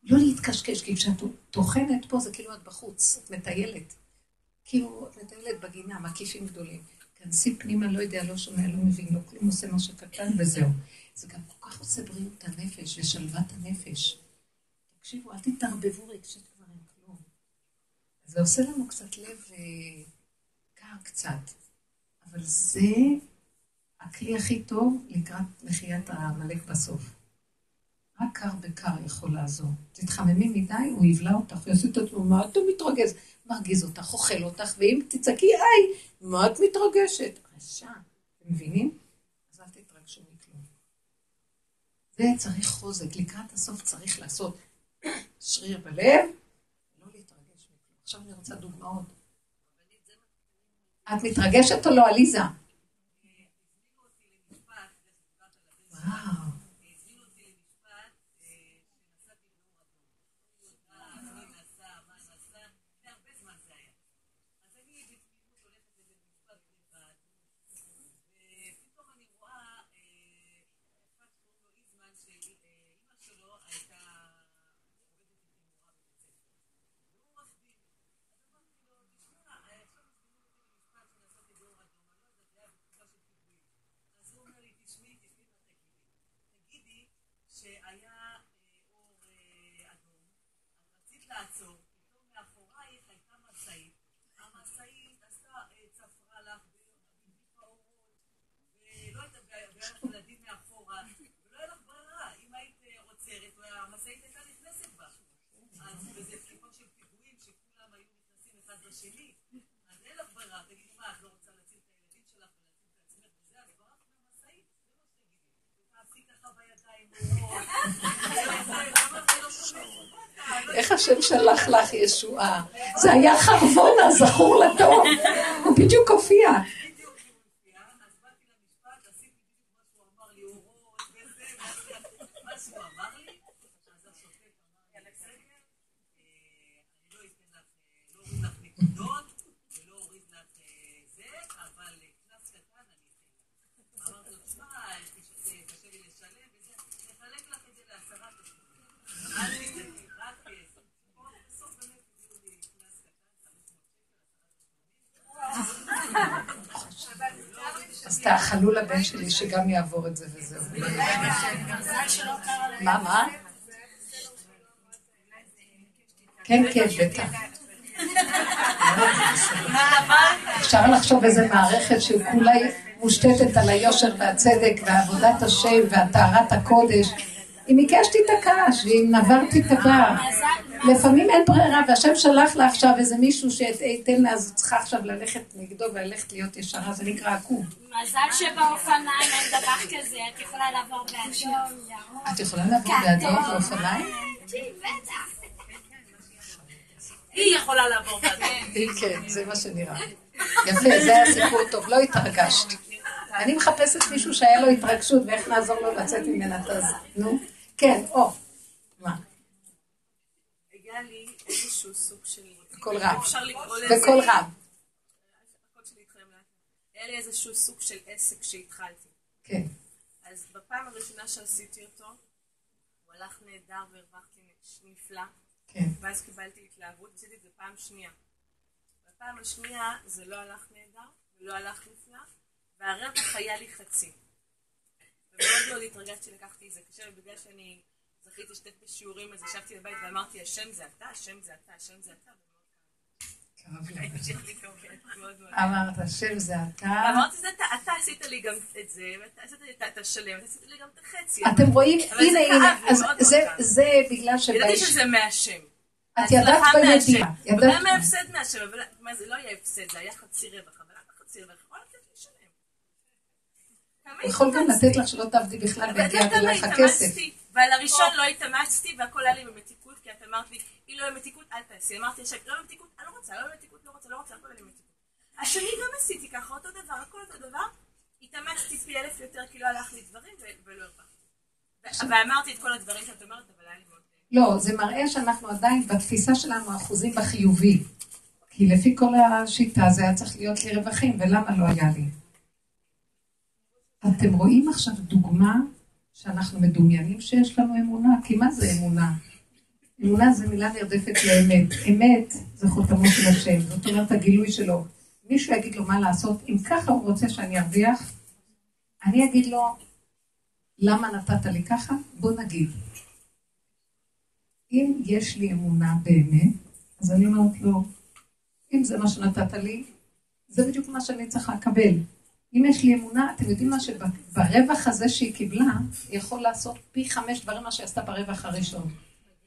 לא להתקשקש, כי כשאת טוחנת פה זה כאילו את בחוץ, את מטיילת. כאילו את מטיילת בגינה, מקיפים גדולים. כנסי פנימה, לא יודע, לא שומע, לא מבין, לא כלום, עושה משהו קטן וזהו. זה גם כל כך עושה בריאות הנפש ושלוות הנפש. תקשיבו, אל תתערבבו רגשית כבר עם כלום. זה עושה לנו קצת לב אה, קר קצת, אבל זה הכלי הכי טוב לקראת מחיית העמלק בסוף. רק קר בקר יכול לעזור. תתחממי מדי, הוא יבלע אותך, ויעשה את עצמו, מה אתה מתרגז? מרגיז אותך, אוכל אותך, ואם תצעקי, היי, מה את מתרגשת? רשע, אתם מבינים? אז אל תתרגשו מכלום. זה צריך חוזק, לקראת הסוף צריך לעשות שריר בלב, לא להתרגש מכלום. עכשיו אני רוצה דוגמאות. את מתרגשת או לא, עליזה? Wow. וואו. שלי, אז אין לך ברירה, תגידי, מה, את לא רוצה להציל את הילדים שלך ולהציל את עצמך וזה, אז ברחת מהמשאית, זה מה שתגידי. איך השם שלח לך ישועה? זה היה חרבון הזכור לטוב, הוא בדיוק הופיע. תאכלו לבן שלי שגם יעבור את זה וזהו. מה, מה? כן, כן, בטח. אפשר לחשוב איזה מערכת שכולה מושתתת על היושר והצדק ועבודת השם והטהרת הקודש. אם הקשתי את הקש ואם נברתי את הבר, לפעמים אין ברירה, והשם שלח לה עכשיו איזה מישהו שייתן לה, אז צריכה עכשיו ללכת נגדו וללכת להיות ישרה, זה נקרא עקום. מזל שבאופניים אין דבר כזה, את יכולה לעבור באדום. את יכולה לעבור באדום באופניים? היא יכולה לעבור באדום. כן, זה מה שנראה. יפה, זה היה סיפור טוב, לא התרגשת. אני מחפשת מישהו שהיה לו התרגשות ואיך נעזור לו לצאת ממנה את הזה. נו, כן, או. מה? היה לי איזשהו סוג של... בקול. היה לי איזשהו סוג של עסק שהתחלתי. כן. אז בפעם הראשונה שעשיתי אותו, הוא הלך נהדר והרווחתי נפלא. כן. ואז קיבלתי התלהבות, עשיתי את זה פעם שנייה. בפעם השנייה זה לא הלך נהדר ולא הלך נפלא, והרווח היה לי חצי. ומאוד מאוד התרגשתי, לקחתי את זה קשה, ובגלל שאני זכיתי להשתתף בשיעורים, אז ישבתי בבית ואמרתי, השם זה אתה, השם זה אתה, השם זה אתה, מאוד. אמרת, השם זה אתה. אמרתי, "זה אתה- אתה עשית לי גם את זה, ואתה עשית לי את- השלם, אתה עשית לי גם את החצי. אתם רואים, הנה, הנה, זה- בגלל ידעתי שבאיש... שזה מהשם. את ידעת בידיעה. וגם ההפסד מהשם, אבל מה זה לא היה הפסד, זה היה חצי רווח, אבל למה חצי רווח? יכול לתת לי שלם. יכול גם. לתת לך שלא תעבדי בכלל יודע לך כמה הכסף. ועל הראשון לא התאמצתי, והכל היה לי במתיקות, כי את אמרת לי, היא לא במתיקות, אל תעשי. אמרתי, עכשיו, לא במתיקות, אני לא רוצה, לא במתיקות, לא רוצה, לא רוצה, הכל היה לי במתיקות. השני גם עשיתי ככה, אותו דבר, הכל אותו דבר. התאמצתי פי אלף יותר, כי לא הלך לי דברים, ולא הרווחתי. ואמרתי את כל הדברים שאת אומרת, אבל היה לי מאוד... לא, זה מראה שאנחנו עדיין בתפיסה שלנו אחוזים בחיובי. כי לפי כל השיטה זה היה צריך להיות לי רווחים, ולמה לא היה לי? אתם רואים עכשיו דוגמה שאנחנו מדומיינים שיש לנו אמונה? כי מה זה אמונה? אמונה זה מילה נרדפת לאמת. אמת זה חותמו של השם, זאת אומרת הגילוי שלו. מישהו יגיד לו מה לעשות, אם ככה הוא רוצה שאני ארוויח, אני אגיד לו, למה נתת לי ככה? בוא נגיד. אם יש לי אמונה באמת, אז אני אומרת לו, אם זה מה שנתת לי, זה בדיוק מה שאני צריכה לקבל. אם יש לי אמונה, אתם יודעים מה שברווח הזה שהיא קיבלה, היא יכול לעשות פי חמש דברים מה שהיא עשתה ברווח הראשון.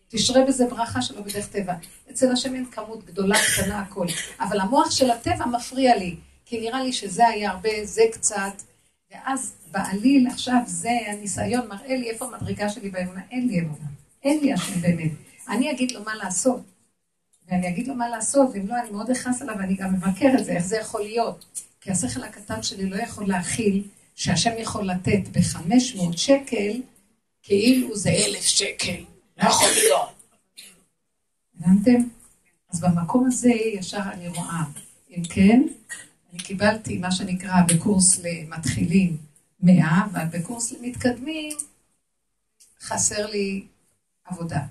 תשרה בזה ברכה שלא בדרך טבע. אצל השם אין כמות גדולה, קטנה, הכל. אבל המוח של הטבע מפריע לי, כי נראה לי שזה היה הרבה, זה קצת, ואז בעליל עכשיו זה, הניסיון מראה לי איפה המדרגה שלי באמונה. אין לי אמונה. אין לי השם באמת. אני אגיד לו מה לעשות. ואני אגיד לו מה לעשות, ואם לא, אני מאוד אכעס עליו, ואני גם מבקר את זה, איך זה יכול להיות. כי השכל הקטן שלי לא יכול להכיל שהשם יכול לתת ב-500 שקל, כאילו זה אלף שקל. לא יכול להיות. הבנתם? אז במקום הזה ישר אני רואה. אם כן, אני קיבלתי מה שנקרא בקורס למתחילים 100, אבל בקורס למתקדמים חסר לי עבודה.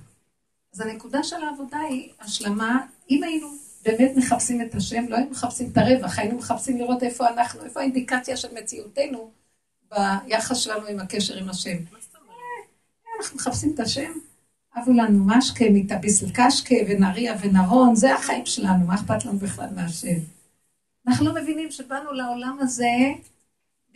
אז הנקודה של העבודה היא השלמה, אם היינו באמת מחפשים את השם, לא היינו מחפשים את הרווח, היינו מחפשים לראות איפה אנחנו, איפה האינדיקציה של מציאותנו ביחס שלנו עם הקשר עם השם. אנחנו מחפשים את השם, אבו לנו משקה, מתאביסל קשקה, ונריה ונרון, זה החיים שלנו, מה אכפת לנו בכלל מהשם? אנחנו לא מבינים שבאנו לעולם הזה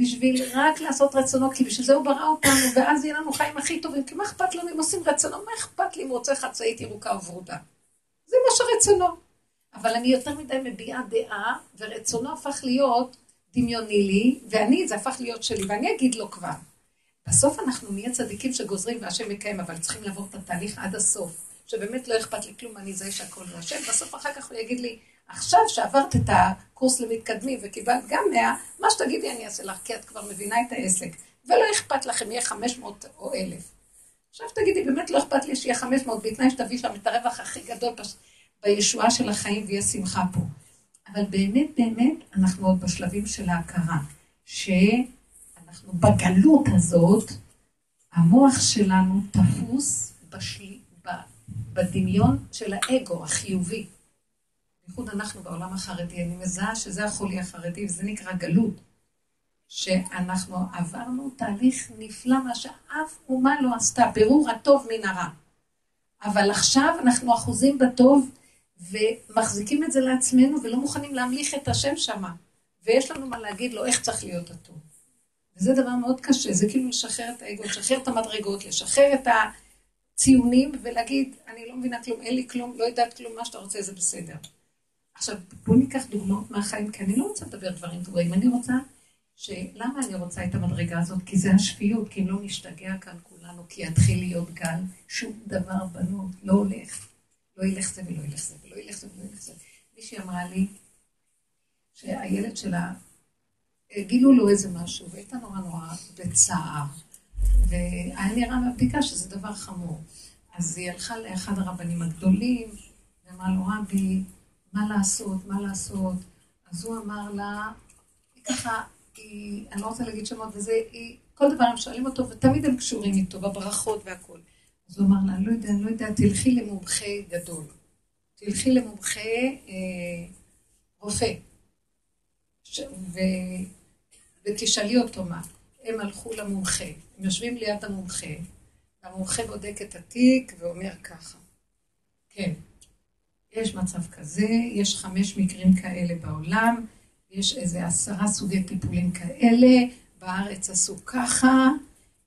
בשביל רק לעשות רצונו, כי בשביל זה הוא ברא אותנו, ואז יהיה לנו חיים הכי טובים, כי מה אכפת לנו אם עושים רצונו? מה אכפת לי אם רוצה חצאית ירוקה או ורודה? זה מה שרצונו. אבל אני יותר מדי מביעה דעה, ורצונו הפך להיות דמיוני לי, ואני, זה הפך להיות שלי, ואני אגיד לו כבר. בסוף אנחנו נהיה צדיקים שגוזרים והשם מקיים, אבל צריכים לעבור את התהליך עד הסוף. שבאמת לא אכפת לי כלום, אני זה שהכל זה השם, בסוף אחר כך הוא יגיד לי, עכשיו שעברת את הקורס למתקדמים וקיבלת גם 100, מה שתגידי אני אעשה לך, כי את כבר מבינה את העסק. ולא אכפת לכם, יהיה 500 או 1,000. עכשיו תגידי, באמת לא אכפת לי שיהיה 500, בתנאי שתביא שם את הרווח הכי גדול בישועה של החיים ויהיה שמחה פה. אבל באמת, באמת, אנחנו עוד בשלבים של ההכרה, שאנחנו בגלות הזאת, המוח שלנו תפוס בשל... בדמיון של האגו החיובי. בייחוד אנחנו בעולם החרדי, אני מזהה שזה החולי החרדי, וזה נקרא גלות. שאנחנו עברנו תהליך נפלא, מה שאף אומה לא עשתה, בירור הטוב מן הרע. אבל עכשיו אנחנו אחוזים בטוב, ומחזיקים את זה לעצמנו, ולא מוכנים להמליך את השם שמה. ויש לנו מה להגיד לו איך צריך להיות הטוב. וזה דבר מאוד קשה, זה כאילו לשחרר את האגו, לשחרר את המדרגות, לשחרר את הציונים, ולהגיד, אני לא מבינה כלום, אין לי כלום, לא יודעת כלום, מה שאתה רוצה זה בסדר. עכשיו, בואו ניקח דוגמאות מהחיים, כי אני לא רוצה לדבר דברים טובים, אני רוצה, שלמה אני רוצה את המדרגה הזאת? כי זה השפיות, כי אם לא נשתגע כאן כולנו, כי יתחיל להיות גל, שום דבר בנות לא הולך. לא ילך זה ולא ילך זה, ולא ילך זה ולא ילך זה. מישהי אמרה לי, שהילד שלה, גילו לו איזה משהו, והייתה נורא נורא בצער. והיה נראה מהבדיקה שזה דבר חמור. אז היא הלכה לאחד הרבנים הגדולים, ואמרה לו, רבי, מה לעשות, מה לעשות? אז הוא אמר לה, היא ככה, היא, אני לא רוצה להגיד שמות, וזה, היא, כל דבר הם שואלים אותו, ותמיד הם קשורים איתו, בברכות והכול. אז הוא אמר לה, אני לא יודע, אני לא יודע, תלכי למומחה גדול. תלכי למומחה אה, רופא. ש... ו... ותשאלי אותו מה. הם הלכו למומחה, הם יושבים ליד המומחה, והמומחה בודק את התיק ואומר ככה, כן, יש מצב כזה, יש חמש מקרים כאלה בעולם, יש איזה עשרה סוגי טיפולים כאלה, בארץ עשו ככה,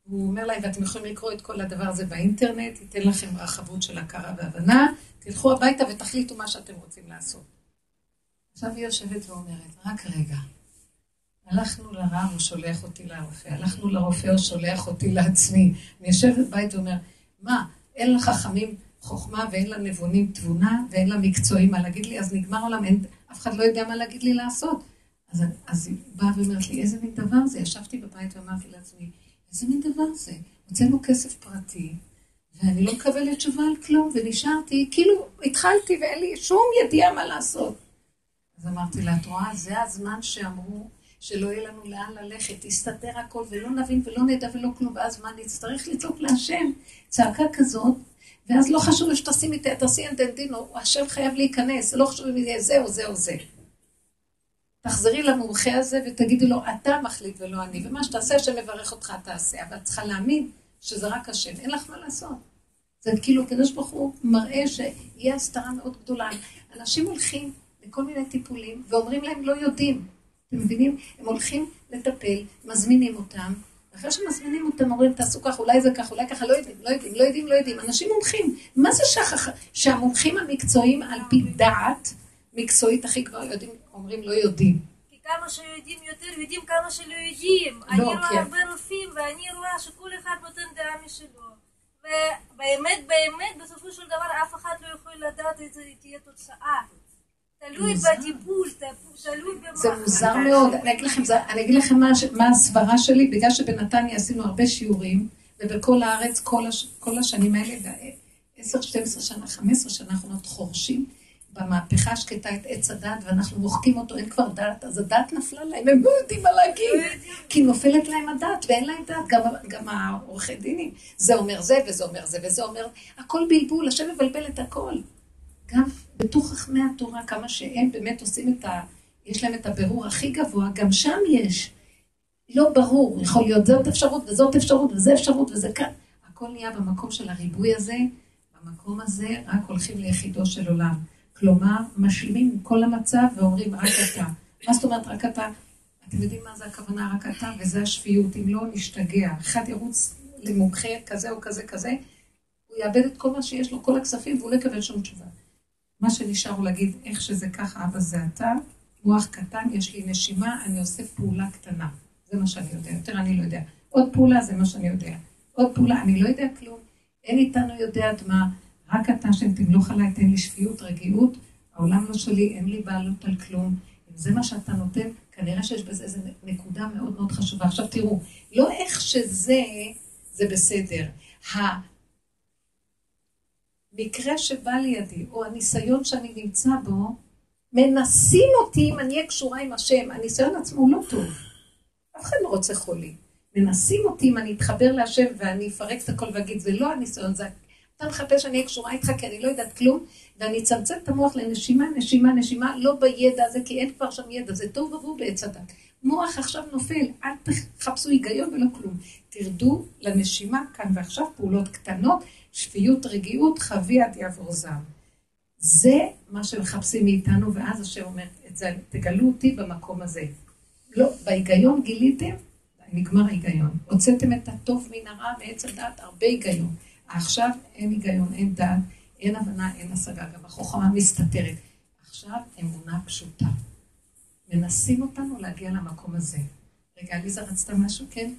הוא אומר להם, ואתם יכולים לקרוא את כל הדבר הזה באינטרנט, ייתן לכם רחבות של הכרה והבנה, תלכו הביתה ותחליטו מה שאתם רוצים לעשות. עכשיו היא יושבת ואומרת, רק רגע, הלכנו לרב, הוא שולח אותי לרופא, הלכנו לרופא, הוא שולח אותי לעצמי. אני יושבת בבית ואומר, מה, אין לחכמים חוכמה ואין לנבונים תבונה ואין למקצועים מה להגיד לי, אז נגמר עולם, אין, אף אחד לא יודע מה להגיד לי לעשות. אז, אז היא באה ואומרת לי, איזה מין דבר זה? ישבתי בבית ואמרתי לעצמי, איזה מין דבר זה? הוצאנו כסף פרטי, ואני לא מקבלת תשובה על כלום, ונשארתי, כאילו התחלתי ואין לי שום ידיעה מה לעשות. אז אמרתי לה, את רואה, זה הזמן שאמרו שלא יהיה לנו לאן ללכת, יסתדר הכל ולא נבין ולא נדע ולא כלום, ואז מה, נצטרך לצעוק להשם צעקה כזאת, ואז לא חשוב איפה שתשימי, תעשי אנטנטינו, השם חייב להיכנס, לא חשוב אם יהיה זה או זה או זה. תחזרי למומחה הזה ותגידי לו, אתה מחליט ולא אני, ומה שתעשה, השם מברך אותך, תעשה, אבל את צריכה להאמין שזה רק השם, אין לך מה לעשות. זה כאילו, הקדוש ברוך הוא מראה שיהיה הסתרה מאוד גדולה. אנשים הולכים לכל מיני טיפולים ואומרים להם לא יודעים. אתם מבינים? הם הולכים לטפל, מזמינים אותם, אחרי שמזמינים אותם אומרים תעשו כך, אולי זה כך, אולי ככה, לא יודעים, לא יודעים, לא יודעים, לא יודעים. אנשים מומחים. מה זה. שהמומחים המקצועיים על פי דעת מקצועית הכי כבר יודעים, אומרים לא יודעים. כי כמה שיודעים יותר, יודעים כמה שלא יודעים. לא, אני רואה כן. הרבה רופאים ואני רואה שכל אחד נותן דעה משלו. ובאמת, באמת, בסופו של דבר אף אחד לא יכול לדעת איזה תהיה תוצאה. תלוי. בטיפול, תלוי במה. זה מוזר מאוד. אני אגיד לכם, אני אגיד לכם מה, מה הסברה שלי, בגלל שבנתניה עשינו הרבה שיעורים, ובכל הארץ כל, הש, כל השנים האלה, ו-10, 12 שנה, 15 שנה האחרונות חורשים במהפכה השקטה את עץ הדת, ואנחנו מוחקים אותו, אין כבר דת, אז הדת נפלה להם, הם לא יודעים מה להגיד, כי נופלת להם הדת, ואין להם דת, גם, גם העורכי דינים, זה אומר זה, וזה אומר זה, וזה אומר, הכל בלבול, השם מבלבל את הכל. גם בתוך חכמי התורה, כמה שהם באמת עושים את ה... יש להם את הבירור הכי גבוה, גם שם יש. לא ברור, יכול להיות זאת אפשרות וזאת אפשרות וזה אפשרות וזה כאן. הכל נהיה במקום של הריבוי הזה, במקום הזה רק הולכים ליחידו של עולם. כלומר, משלימים עם כל המצב ואומרים רק אתה. מה זאת אומרת רק אתה? אתם יודעים מה זה הכוונה רק אתה? וזה השפיות. אם לא, נשתגע. אחד ירוץ למומחה כזה או כזה כזה, הוא יאבד את כל מה שיש לו, כל הכספים, והוא לא יקבל שום תשובה. מה שנשאר הוא להגיד, איך שזה ככה, אבא זה אתה, מוח קטן, יש לי נשימה, אני עושה פעולה קטנה. זה מה שאני יודע, יותר אני לא יודע. עוד פעולה זה מה שאני יודע. עוד פעולה, אני לא יודע כלום. אין איתנו יודעת מה, רק אתה שם תמלוך עליי, תן לי שפיות, רגיעות, העולם לא שלי, אין לי בעלות על כלום. אם זה מה שאתה נותן, כנראה שיש בזה איזו נקודה מאוד מאוד חשובה. עכשיו תראו, לא איך שזה, זה בסדר. המקרה שבא לידי, או הניסיון שאני נמצא בו, מנסים אותי אם אני אהיה קשורה עם השם. הניסיון עצמו הוא לא טוב. אף אחד לא רוצה חולי. מנסים אותי אם אני אתחבר להשם ואני אפרק את הכל ואגיד, זה לא הניסיון, זה... אתה מחפש שאני אהיה קשורה איתך כי אני לא יודעת כלום, ואני אצמצם את המוח לנשימה, נשימה, נשימה, לא בידע הזה, כי אין כבר שם ידע, זה טוב עבור בעץ הדת. מוח עכשיו נופל, אל תחפשו היגיון ולא כלום. תרדו לנשימה כאן ועכשיו, פעולות קטנות, שפיות, רגיעות, חבי עד יעבור זעם. זה מה שמחפשים מאיתנו, ואז השם אומר, את זה, תגלו אותי במקום הזה. לא, בהיגיון גיליתם, נגמר ההיגיון. הוצאתם את הטוב מן הרע מעץ הדעת, הרבה היגיון. עכשיו אין היגיון, אין דעת, אין הבנה, אין השגה, גם החוכמה מסתתרת. עכשיו אמונה פשוטה. מנסים אותנו להגיע למקום הזה. רגע, עליזה רצתה משהו? כן?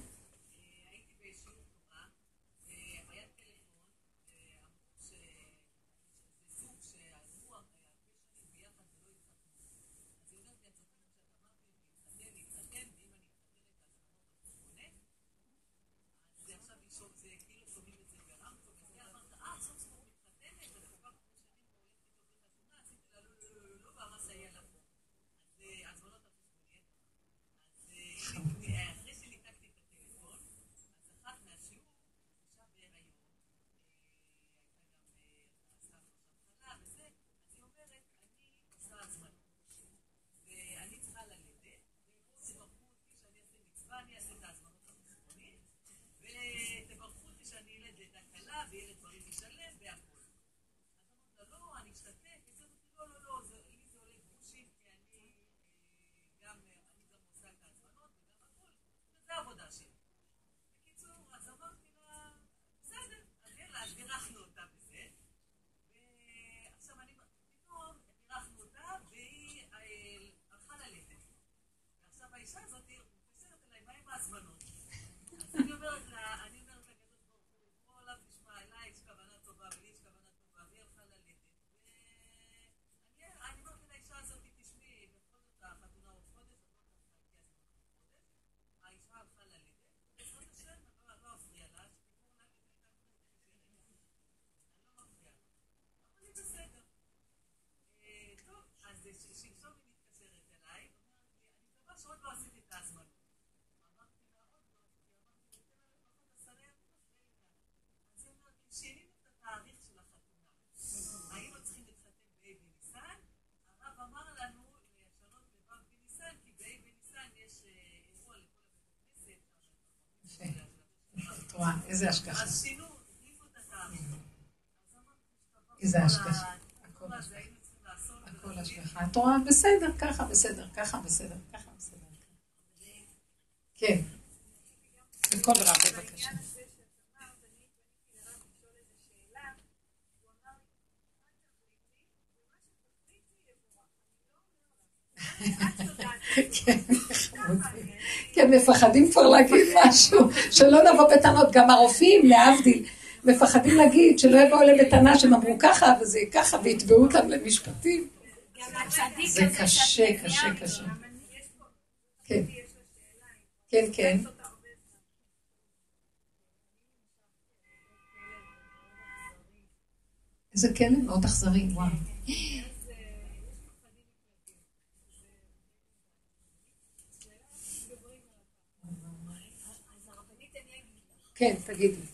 אמרתי, "השתבח איזה השגחה. הכל השגחה. את רואה, בסדר, ככה בסדר, ככה בסדר, ככה בסדר. כן. בקול רב, בבקשה. כן, חמודי. כן, מפחדים כבר להגיד משהו, שלא נבוא בטענות. גם הרופאים, להבדיל, מפחדים להגיד שלא יבואו אליהם בטענה שהם אמרו ככה וזה ככה, ויתבעו אותם למשפטים. זה קשה, קשה, קשה. כן. כן, כן. איזה כלב מאוד אכזרי, וואו. כן, תגידי. יש לי שכנה מוצאה לי את הכלבים בכוונת תחילה. בקול רם. יש לי שכנה ממולי שהיא בכוונת תחילה היא מוציאה לי את הכלבים,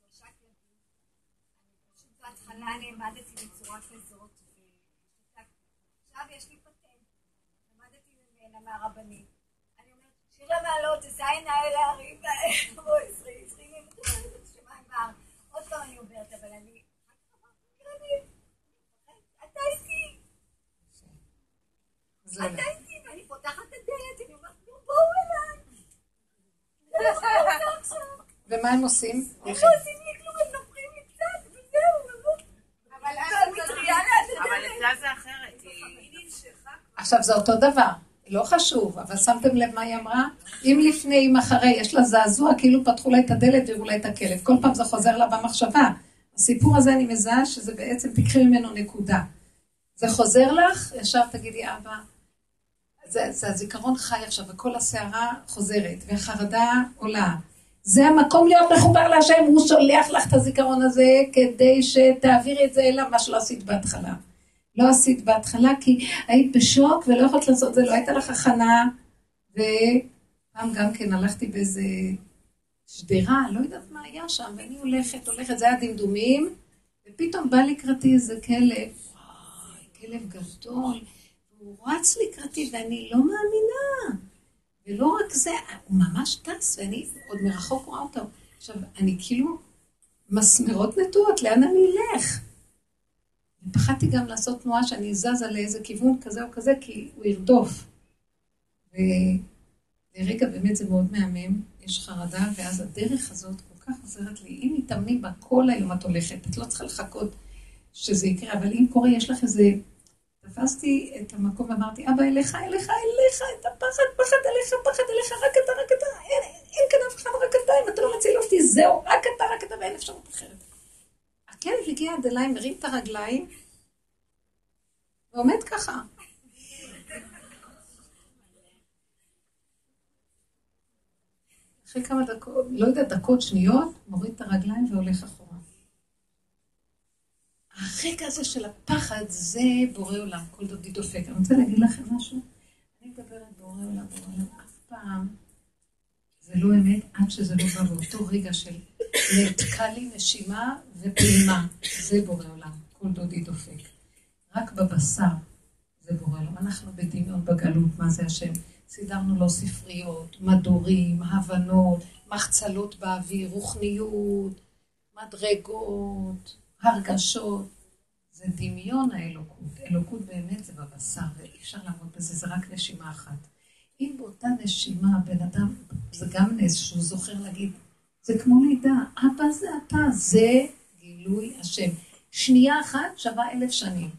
שלושה כלבים. אני פשוט בהתחלה נעמדתי בצורה כזאת. עכשיו יש לי פטנט. למדתי ממנה מהרבנית. אני אומרת, שירה מעלות, תשא עיניי להרים, בואי, עשרי, עשרי, מתחילת השמיים והארץ. עוד פעם אני עוברת, אבל אני... אתה איתי, זה אתה איתי, ואני פותחת את הדלת, אני אומרת, "נו, בואו אליי. זה מה שאני עושה עכשיו. ומה הם עושים? הם לא עושים לי כלום, הם נופחים לי קצת, וזהו, אבל אני מטריה ליד אבל. אצלה זה אחרת, היא נמשכה. עכשיו זה אותו דבר, לא חשוב, אבל שמתם לב מה היא אמרה? אם לפני, אם אחרי, יש לה זעזוע, כאילו פתחו לה את הדלת והראו לה את הכלב. כל פעם זה חוזר לה במחשבה. הסיפור הזה אני מזהה שזה בעצם, תקחי ממנו נקודה. זה חוזר לך, ישר תגידי, אבא, זה, זה הזיכרון חי עכשיו, וכל הסערה חוזרת, והחרדה עולה. זה המקום להיות מחובר להשם, הוא שולח לך את הזיכרון הזה כדי שתעבירי את זה אליו, מה שלא עשית בהתחלה. לא עשית בהתחלה כי היית בשוק ולא יכולת לעשות זה, לא הייתה לך הכנה. ופעם גם כן הלכתי באיזה שדרה, לא יודעת מה היה שם, ואני הולכת, הולכת, זה היה דמדומים, ופתאום בא לקראתי איזה כלב, וואי, כלב גדול, והוא רץ לקראתי ואני לא מאמינה. ולא רק זה, הוא ממש טס, ואני עוד מרחוק רואה אותו. עכשיו, אני כאילו, מסמרות נטועות, לאן אני אלך? ופחדתי גם לעשות תנועה שאני זזה לאיזה כיוון כזה או כזה, כי הוא ירדוף. ולרגע באמת זה מאוד מהמם, יש חרדה, ואז הדרך הזאת כל כך עוזרת לי. אם מתאמנים בה כל היום את הולכת, את לא צריכה לחכות שזה יקרה, אבל אם קורה, יש לך איזה... תפסתי את המקום ואמרתי, אבא, אליך, אליך, אליך, את הפחד, פחד אליך, פחד אליך, רק אתה, רק אתה, אין, אין כאן אף אחד, רק אתה, אם אתה לא מציל אותי, זהו, רק אתה, רק אתה, ואין אפשרות אחרת. הכלב הגיע עד אליי, מרים את הרגליים, ועומד ככה. אחרי כמה דקות, לא יודעת, דקות, שניות, מוריד את הרגליים והולך אחורה. הרגע הזה של הפחד, זה בורא עולם, כל דודי דופק. אני רוצה להגיד לכם משהו. אני מדברת בורא עולם, בורא עולם, אף פעם זה לא אמת עד שזה לא בא באותו רגע של נתקע לי נשימה ופעימה. זה בורא עולם, כל דודי דופק. רק בבשר זה בורא עולם. אנחנו בדמיון בגלות, מה זה השם? סידרנו לו ספריות, מדורים, הבנות, מחצלות באוויר, רוחניות, מדרגות, הרגשות. זה דמיון האלוקות. אלוקות באמת זה בבשר, ואי אפשר לעמוד בזה, זה רק נשימה אחת. אם באותה נשימה בן אדם, זה גם נס שהוא זוכר להגיד, זה כמו לידה, אבא זה אתה, זה גילוי השם. שנייה אחת שווה אלף שנים.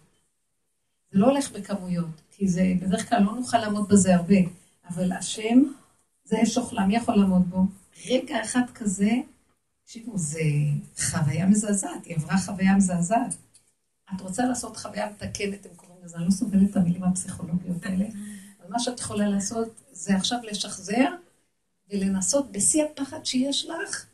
זה לא הולך בכמויות, כי זה, בדרך כלל לא נוכל לעמוד בזה הרבה, אבל השם, זה אש אוכלה, מי יכול לעמוד בו? רגע אחד כזה, תקשיבו, זה חוויה מזעזעת, היא עברה חוויה מזעזעת. את רוצה לעשות חוויה מתקנת, הם קוראים לזה, אני לא סובלת את המילים הפסיכולוגיות האלה, אבל מה שאת יכולה לעשות זה עכשיו לשחזר ולנסות בשיא הפחד שיש לך,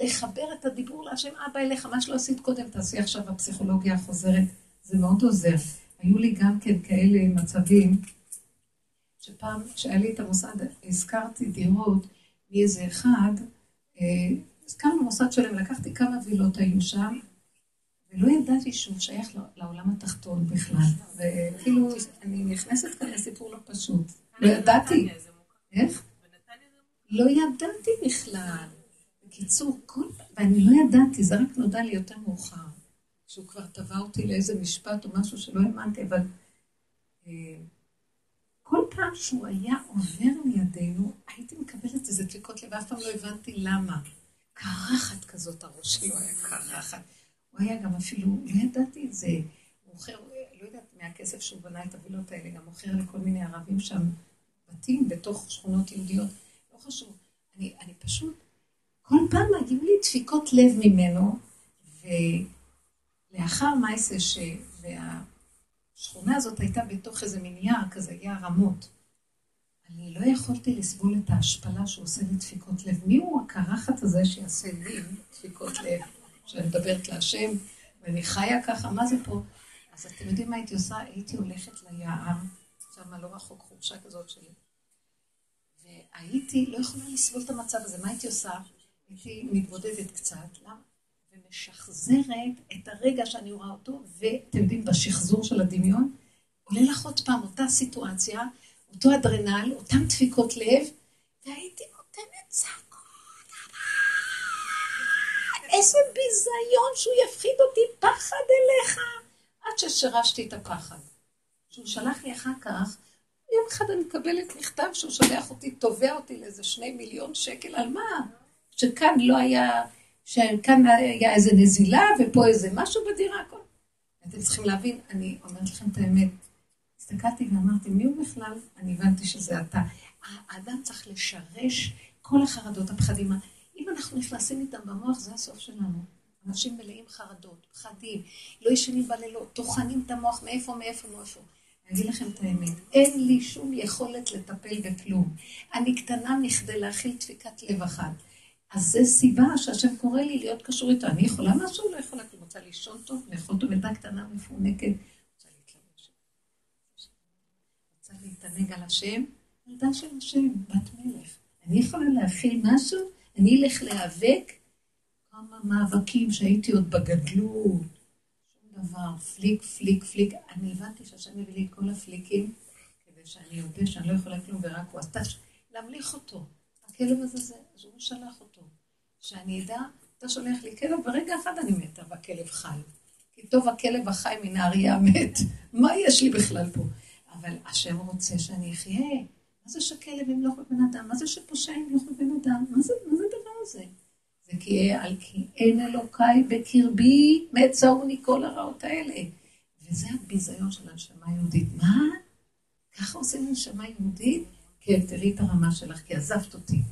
לחבר את הדיבור להשם, אבא אליך, מה שלא עשית קודם, תעשי עכשיו הפסיכולוגיה החוזרת, זה מאוד עוזר. היו לי גם כן כאלה מצבים, שפעם, כשהיה לי את המוסד, הזכרתי דירות מאיזה אחד, אה, הזכרנו מוסד שלם, לקחתי כמה וילות היו שם, ולא ידעתי שהוא שייך לעולם התחתון בכלל. וכאילו, אני נכנסת כאן לסיפור לא פשוט. לא ידעתי. איך? לא ידעתי בכלל. בקיצור, כל... ואני לא ידעתי, זה רק נודע לי יותר מאוחר. שהוא כבר תבע אותי לאיזה משפט או משהו שלא האמנתי, אבל אה, כל פעם שהוא היה עובר לידינו, הייתי מקבלת איזה דפיקות לב, אף פעם לא הבנתי למה. קרחת כזאת, הראש שלו היה קרחת. הוא היה גם אפילו, לא ידעתי את זה, מוכר, לא יודעת מהכסף שהוא בנה את הווילות האלה, גם מוכר לכל מיני ערבים שם בתים בתוך שכונות יהודיות. לא חשוב. אני, אני פשוט, כל פעם היו לי דפיקות לב ממנו, ולאחר מייסה ש... והשכונה הזאת הייתה בתוך איזה מין יער כזה, יער רמות. אני לא יכולתי לסבול את ההשפלה שהוא עושה לי דפיקות לב. מי הוא הקרחת הזה שיעשה לי דפיקות לב? שאני מדברת להשם, ואני חיה ככה, מה זה פה? אז אתם יודעים מה הייתי עושה? הייתי הולכת ליער, שם לא רחוק חורשה כזאת שלי. והייתי לא יכולה לסבול את המצב הזה, מה הייתי עושה? הייתי מתבודדת קצת, למה? ומשחזרת את הרגע שאני רואה אותו, ואתם יודעים, בשחזור של הדמיון, עולה לך עוד פעם אותה סיטואציה, אותו אדרנל, אותן דפיקות לב, והייתי נותנת צעקות. איזה ביזיון שהוא יפחיד אותי פחד אליך, עד ששרשתי את הפחד. שהוא שלח לי אחר כך, יום אחד אני מקבלת מכתב שהוא שולח אותי, תובע אותי לאיזה שני מיליון שקל, על מה? שכאן לא היה, שכאן היה איזה נזילה ופה איזה משהו בדירה, הכל. אתם צריכים להבין, אני אומרת לכם את האמת, הסתכלתי ואמרתי, מי הוא בכלל? אני הבנתי שזה אתה. האדם צריך לשרש כל החרדות, הפחדים. אם אנחנו נכנסים איתם במוח, זה הסוף שלנו. אנשים מלאים חרדות, פחדים, לא ישנים בלילות, טוחנים את המוח מאיפה, מאיפה, מאיפה. אני אגיד לכם את האמת, אין לי שום יכולת לטפל בכלום. אני קטנה מכדי להכיל דפיקת לב אחת. אז זו סיבה שהשם קורא לי להיות קשור איתו. אני יכולה משהו? לא יכולה, כי רוצה לישון טוב, לאכול טוב, ילדה קטנה מפונקת. רוצה להתענג על השם, ילדה של השם, בת מלך. אני יכולה להכיל משהו? אני אלך להיאבק? כמה מאבקים שהייתי עוד בגדלות. שום דבר, פליק, פליק, פליק. אני הבנתי שהשם מביא לי את כל הפליקים, כדי שאני אודה שאני לא יכולה כלום, ורק הוא עשתה, להמליך אותו. הכלב הזה, זה, אז הוא שלח אותו. שאני אדע, אתה שולח לי כלב, ברגע אחד אני מתה, והכלב חי. כי טוב הכלב החי מן האריה המת. מה יש לי בכלל פה? אבל השם רוצה שאני אחיה. מה זה שכלב ימלוך בבן אדם? מה זה שפושע ימלוך בבן אדם? מה זה, מה זה הדבר הזה? זה כי על כי אין אלוקיי בקרבי, מצאוני כל הרעות האלה. וזה הביזיון של הנשמה היהודית. מה? ככה עושים נשמה יהודית? כן, תראי את הרמה שלך, כי עזבת אותי.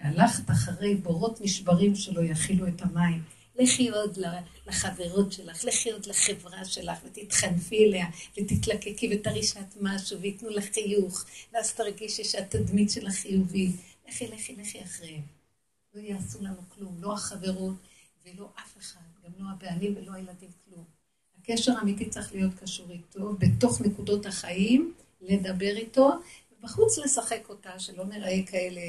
הלכת אחרי בורות נשברים שלא יכילו את המים. לכי עוד לחברות שלך, לכי עוד לחברה שלך, ותתחנפי אליה, ותתלקקי ותראי שאת משהו, וייתנו לך חיוך, ואז תרגישי שהתדמית שלך חיובית. לכי, לכי, לכי אחריהם. לא יעשו לנו כלום, לא החברות ולא אף אחד, גם לא הבעלים ולא הילדים, כלום. הקשר האמיתי צריך להיות קשור איתו, בתוך נקודות החיים, לדבר איתו, ובחוץ לשחק אותה, שלא נראה כאלה...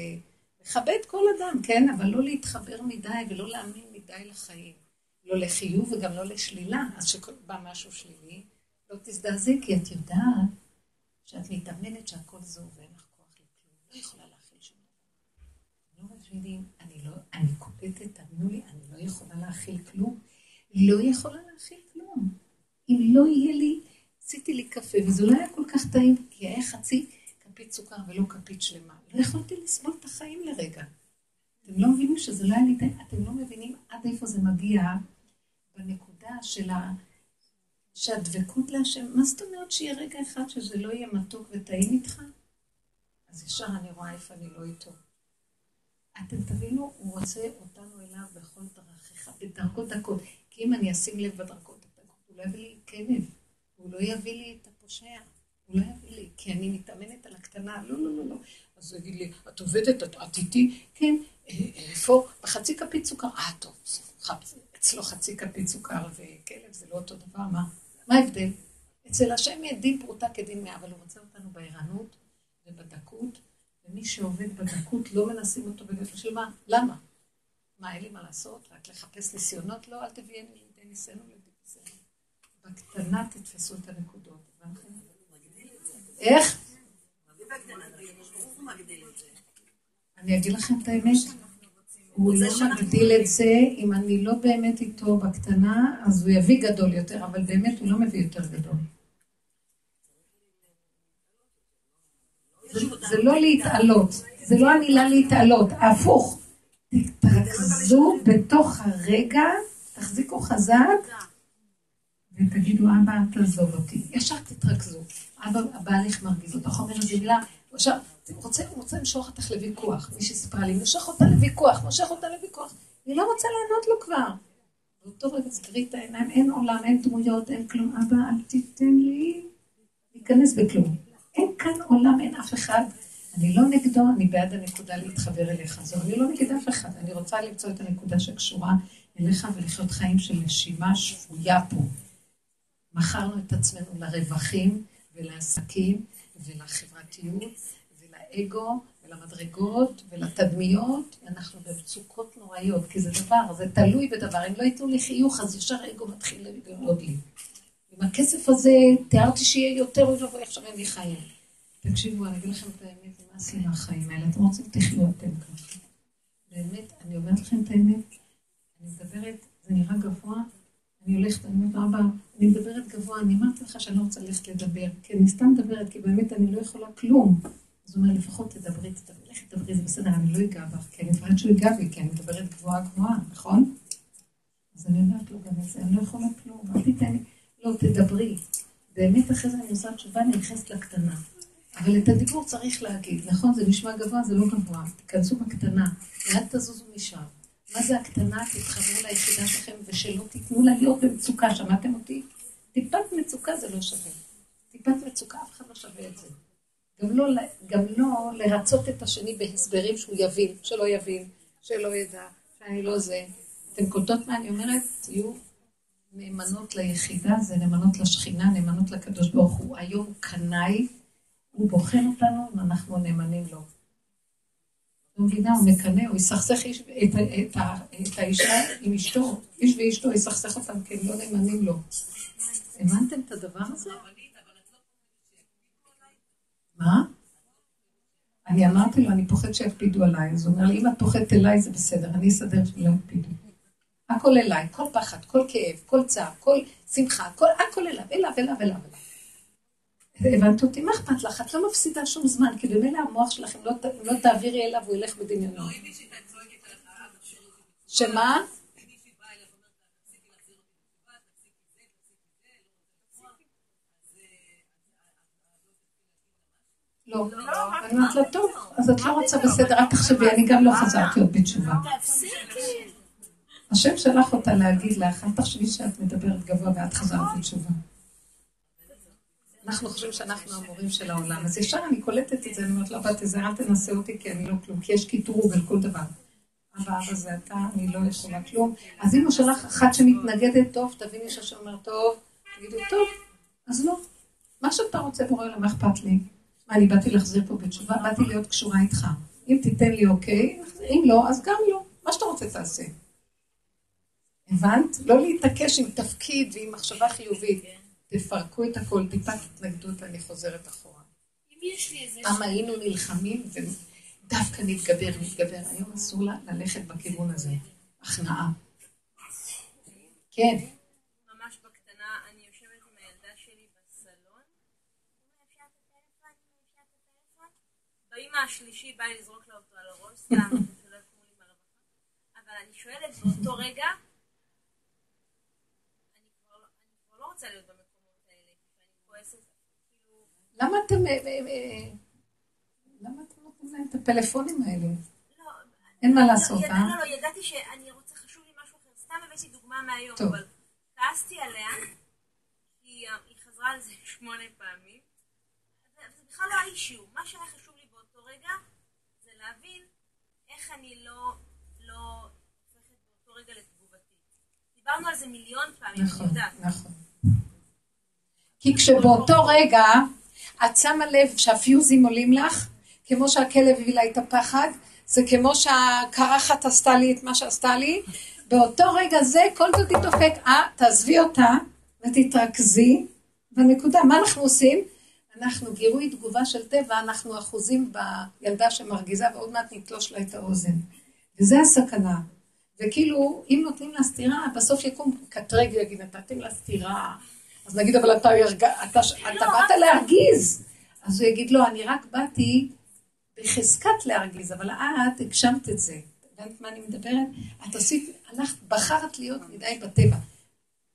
לכבד כל אדם, כן? אבל לא להתחבר מדי ולא להאמין מדי לחיים. לא לחיוב וגם לא לשלילה. אז כשבא משהו שלילי, לא תזדעזעי, כי את יודעת שאת מתאמנת שהכל זהו ואין לך כוח לכלום. לא יכולה להכיל שום דבר. לא מבינים, אני לא, אני קולטת, תאמינו לי, אני לא יכולה להכיל כלום. לא יכולה להכיל כלום. אם לא יהיה לי, עשיתי לי קפה, וזה לא היה כל כך טעים, כי היה חצי כפית סוכר ולא כפית שלמה. לא יכולתי לסבול את החיים לרגע. אתם לא מבינים שזה לא היה לי... אתם לא מבינים עד איפה זה מגיע בנקודה של ה... שהדבקות להשם, מה זאת אומרת שיהיה רגע אחד שזה לא יהיה מתוק וטעים איתך? אז ישר אני רואה איפה אני לא איתו. אתם תבינו, הוא רוצה אותנו אליו בכל דרכיך, בדרכות דקות. כי אם אני אשים לב בדרכות דקות, הוא לא יביא לי כנב, הוא לא יביא לי את הפושע. הוא לא יביא לי, כי אני מתאמנת על הקטנה, לא, לא, לא, לא. אז הוא יגיד לי, את עובדת, את, איתי? כן, אה, איפה? בחצי כפית סוכר. אה, טוב, אצלו חצי כפית סוכר וכלב זה לא אותו דבר, מה? מה ההבדל? אצל השם יהיה דין פרוטה כדין מאה, אבל הוא רוצה אותנו בערנות ובדקות, ומי שעובד בדקות לא מנסים אותו בגלל של מה? למה? מה, אין לי מה לעשות? רק לחפש ניסיונות? לא, אל תביאני לידי ניסיון ולידי ניסיון. בקטנה תתפסו את הנקודות. הבנתם? איך? אני אגיד לכם את האמת. הוא לא מגדיל את זה, אם אני לא באמת איתו בקטנה, אז הוא יביא גדול יותר, אבל באמת הוא לא מביא יותר גדול. זה, לא להתעלות, זה לא המילה להתעלות, הפוך. תתרכזו בתוך הרגע, תחזיקו חזק, ותגידו, אבא, תעזוב אותי. ישר תתרכזו. אבא, הבעלך מרגיז אותך, אומר איזה מילה, עכשיו, רוצה, הוא רוצה למשוך אותך לוויכוח. מישהי סיפרה לי, מושך אותה לוויכוח, מושך אותה לוויכוח. היא לא רוצה לענות לו כבר. באותו רגע סגרי את העיניים, אין עולם, אין דמויות, אין כלום. אבא, אל תיתן לי להיכנס בכלום. אין כאן עולם, אין אף אחד. אני לא נגדו, אני בעד הנקודה להתחבר אליך. זו, אני לא נגד אף אחד, אני רוצה למצוא את הנקודה שקשורה אליך ולחיות חיים של נשימה שפויה פה. מכרנו את עצמנו לרווחים ולעסקים ולחברתיות ולאגו ולמדרגות ולתדמיות, ואנחנו במצוקות נוראיות, כי זה דבר, זה תלוי בדבר. אם לא ייתנו לי חיוך, אז ישר האגו מתחיל לרעוד לי. עם הכסף הזה, תיארתי שיהיה יותר ולבוא, עכשיו אין לי חיים. תקשיבו, אני אגיד לכם את האמת, מה עשינו החיים האלה? אתם רוצים, תחיו אתם ככה. באמת, אני אומרת לכם את האמת, אני מדברת, זה נראה גבוה, אני הולכת, אני אומרת, אבא, אני מדברת גבוה, אני אמרתי לך שאני לא רוצה ללכת לדבר, כי אני סתם מדברת, כי באמת אני לא יכולה כלום. אז הוא אומר, לפחות תדברי, תדברי, לכי תדברי, זה בסדר, אני לא אגע בך, כי אני מפחדת שהוא ייגע בי, כי אני מדברת גבוהה גבוהה, נכון? אז אני אומרת לו גם את זה, אני לא יכולה כלום, אל תיתן לי, לא, תדברי. באמת אחרי זה אני עושה תשובה, אני נכנסת לקטנה. אבל את הדיבור צריך להגיד, נכון? זה נשמע גבוה, זה לא גבוה. תיכנסו בקטנה, ואל תזוזו משם. מה זה הקטנה? תתחברו ליחידה שלכם ושלא תיתנו לה להיות במצוקה. שמעתם אותי? טיפת מצוקה זה לא שווה. טיפת מצוקה, אף אחד לא שווה את זה. גם לא, גם לא לרצות את השני בהסברים שהוא יבין, שלא יבין, שלא ידע, שאני לא זה. אתן קולטות מה אני אומרת? תהיו נאמנות ליחידה, זה נאמנות לשכינה, נאמנות לקדוש ברוך הוא. היום קנאי, הוא בוחן אותנו ואנחנו נאמנים לו. מבינה, הוא מקנא, הוא יסכסך את, את, את, את האישה עם אשתו, איש ואשתו יסכסך אותם כי הם לא נאמנים לו. הבנתם את הדבר הזה? מה? אני אמרתי לו, אני פוחד שיקפידו עליי. אז הוא אומר לי, אם את פוחדת אליי זה בסדר, אני אסדר שלא יקפידו. הכל אליי, כל פחד, כל כאב, כל צער, כל שמחה, כל, הכל אליו, אליו, אליו, אליו. הבנת אותי? מה אכפת לך? את לא מפסידה שום זמן, כי במילא המוח שלכם לא, לא תעבירי אליו, הוא ילך בדמיונו. שמה? לא, אני אומרת לה, טוב, אז את לא רוצה בסדר, אל תחשבי, אני גם לא חזרתי עוד בתשובה. השם שלח אותה להגיד לך, אל תחשבי שאת מדברת גבוה ואת חזרת בתשובה. אנחנו חושבים שאנחנו המורים של העולם, אז ישר אני קולטת את זה, אני אומרת לה, בת איזה, אל תנסה אותי, כי אני לא כלום, כי יש קיטרוג על כל דבר. אבא, אבא זה אתה, אני לא יכולה כלום. אז אם הוא שלח אחת שמתנגדת, טוב, תביני שהשם אומר, טוב, תגידו, טוב, אז לא. מה שאתה רוצה בורא לה, מה אכפת לי? מה, אני באתי להחזיר פה בתשובה? באתי להיות קשורה איתך. אם תיתן לי אוקיי, אם לא, אז גם לא. מה שאתה רוצה תעשה. הבנת? לא להתעקש עם תפקיד ועם מחשבה חיובית. תפרקו את הכל, טיפת התנגדות, אני חוזרת אחורה. פעם היינו נלחמים ודווקא נתגבר, נתגבר. היום אסור לה ללכת בכיוון הזה. הכנעה. כן. ממש בקטנה, אני יושבת עם הילדה שלי בסלון. באמא השלישי באה לזרוק לה אותו על הראש, סתם, שלא יקומו לי ברווחה. אבל אני שואלת באותו רגע, אני כבר לא- לא רוצה להיות במקומות האלה, ואני כועסת, כאילו... למה אתם... אה, אה, אה, למה אתם נותנים להם את הפלאפונים האלה? לא, אין מה לעשות, אה? לא, לא, ידעתי שאני רוצה, חשוב לי משהו אחר. סתם הבאתי דוגמה מהיום. אבל כעסתי עליה, כי היא חזרה על זה שמונה פעמים. זה בכלל לא האישיו. מה שהיה חשוב לי באותו רגע, זה להבין איך אני לא, לא הופכת באותו רגע לתגובתית. דיברנו על זה מיליון פעמים, נכון. נכון. כי כשבאותו רגע את שמה לב שהפיוזים עולים לך, כמו שהכלב הביא לה את הפחד, זה כמו שהקרחת עשתה לי את מה שעשתה לי, באותו רגע זה כל זאת יתדופק, אה, תעזבי אותה ותתרכזי בנקודה. מה אנחנו עושים? אנחנו גירוי תגובה של טבע, אנחנו אחוזים בילדה שמרגיזה ועוד מעט נתלוש לה את האוזן. וזה הסכנה. וכאילו, אם נותנים לה סטירה, בסוף יקום קטרג ויגיד, נתתם לה סטירה. אז נגיד, אבל אתה, ירג... אתה, אתה באת להרגיז. אז הוא יגיד, לא, אני רק באתי בחזקת להרגיז, אבל את הגשמת את זה. הבנת מה אני מדברת? את עשית, הלכת, בחרת להיות מדי בטבע.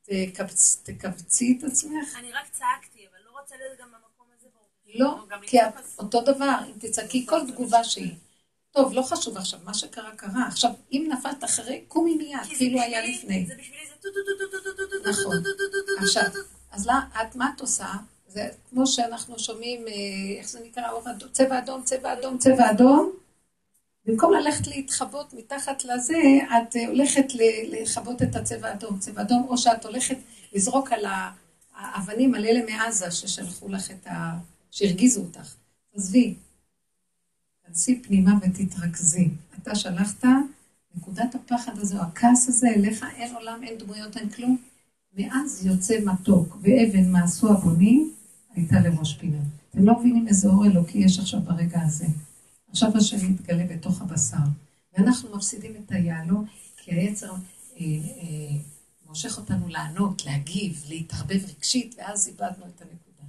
תקבצ, תקבצי את עצמך. אני רק צעקתי, אבל לא רוצה להיות גם במקום הזה. לא, כי את אותו דבר, אם תצעקי כל תגובה שהיא. טוב, לא חשוב עכשיו, מה שקרה קרה. עכשיו, אם נפלת אחרי, קומי מיד, כאילו היה לפני. זה בשבילי זה טו טו טו טו טו טו טו טו נכון. טו טו טו טו טו טו. אז לא, את, מה את עושה? זה כמו שאנחנו שומעים, אה, איך זה נקרא, צבע אדום, צבע אדום, צבע אדום. במקום ללכת להתחבות מתחת לזה, את אה, הולכת לכבות את הצבע האדום, צבע אדום, או שאת הולכת לזרוק על האבנים על אלה מעזה ששלחו לך את ה... שהרגיזו אותך. עזבי, תנסי פנימה ותתרכזי. אתה שלחת, נקודת הפחד הזה, או הכעס הזה אליך, אין עולם, אין דמויות, אין כלום. מאז יוצא מתוק, ואבן מעשו הבונים, הייתה לראש פינה. אתם לא מבינים איזה אור אלוקי יש עכשיו ברגע הזה. עכשיו השם מתגלה בתוך הבשר. ואנחנו מפסידים את היהלום, כי היצר אה, אה, מושך אותנו לענות, להגיב, להתערבב רגשית, ואז איבדנו את הנקודה.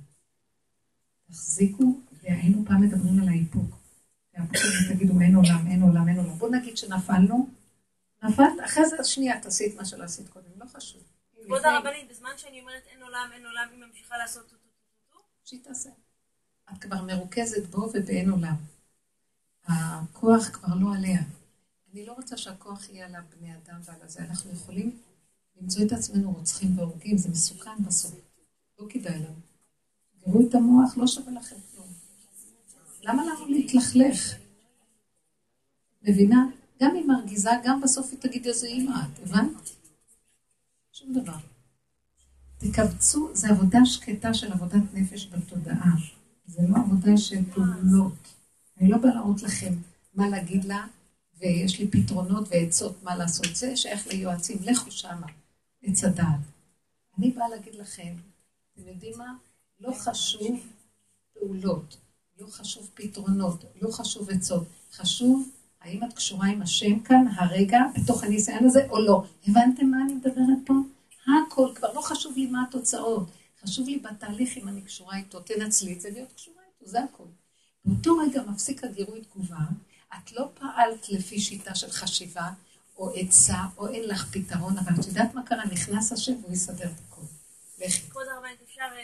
תחזיקו, והיינו פעם מדברים על האיפוק. תגידו, אין עולם, אין עולם, אין עולם. בואו נגיד שנפלנו, נפלת, אחרי זה שנייה תעשי את מה שלא עשית קודם, לא חשוב. כבוד הרבנית, בזמן שאני אומרת אין עולם, אין עולם, היא ממשיכה לעשות טו טו טו טו טו. שהיא תעשה. את כבר מרוכזת בו ובאין עולם. הכוח כבר לא עליה. אני לא רוצה שהכוח יהיה על הבני אדם ועל הזה. אנחנו יכולים למצוא את עצמנו רוצחים והורגים, זה מסוכן בסוף. לא כדאי לנו. תראו את המוח, לא שווה לכם כלום. למה לנו להתלכלך? מבינה? גם היא מרגיזה, גם בסוף היא תגיד איזה אימא את, הבנת? שום דבר. תקבצו, זה עבודה שקטה של עבודת נפש בתודעה. זה לא עבודה של פעולות. אני לא באה להראות לכם מה להגיד לה, ויש לי פתרונות ועצות מה לעשות. זה שייך ליועצים, לכו שמה, עץ הדעת. אני באה להגיד לכם, אתם יודעים מה? לא חשוב פעולות, לא חשוב פתרונות, לא חשוב עצות. חשוב האם את קשורה עם השם כאן, הרגע, בתוך הניסיון הזה, או לא. הבנתם מה אני מדברת פה? הכל, כבר לא חשוב לי מה התוצאות. חשוב לי בתהליך אם אני קשורה איתו, תנצלי את זה להיות קשורה איתו, זה הכל. באותו רגע מפסיק הגירוי תגובה, את לא פעלת לפי שיטה של חשיבה, או עצה, או אין לך פתרון, אבל את יודעת מה קרה? נכנס השם והוא יסדר את הכל. לכי. כבוד הרבנית, אפשר אה,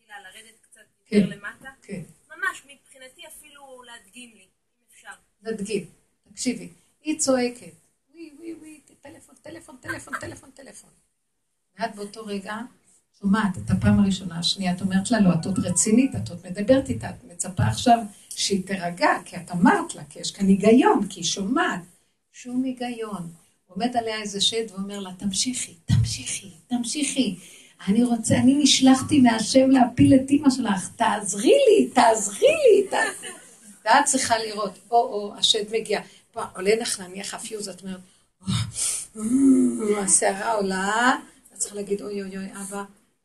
מחילה לרדת קצת כן. יותר למטה? כן. ממש, מבחינתי אפילו להדגים לי, אם אפשר. נדגים. תקשיבי, היא צועקת, ווי ווי ווי, טלפון, טלפון, טלפון, טלפון, טלפון. ואת באותו רגע שומעת את הפעם הראשונה, השנייה, את אומרת לה, לא, את עוד רצינית, את עוד מדברת איתה, את מצפה עכשיו שהיא תירגע, כי את אמרת לה, כי יש כאן היגיון, כי היא שומעת. שום היגיון. עומד עליה איזה שד ואומר לה, תמשיכי, תמשיכי, תמשיכי. אני רוצה, אני נשלחתי מהשם להפיל את אימא שלך, תעזרי לי, תעזרי לי. ואת צריכה לראות, או-או, השד מגיע. עולה לך נניח הפיוז, את אומרת, "או, הסערה עולה, את צריכה להגיד, אוי אוי אוי, אבא,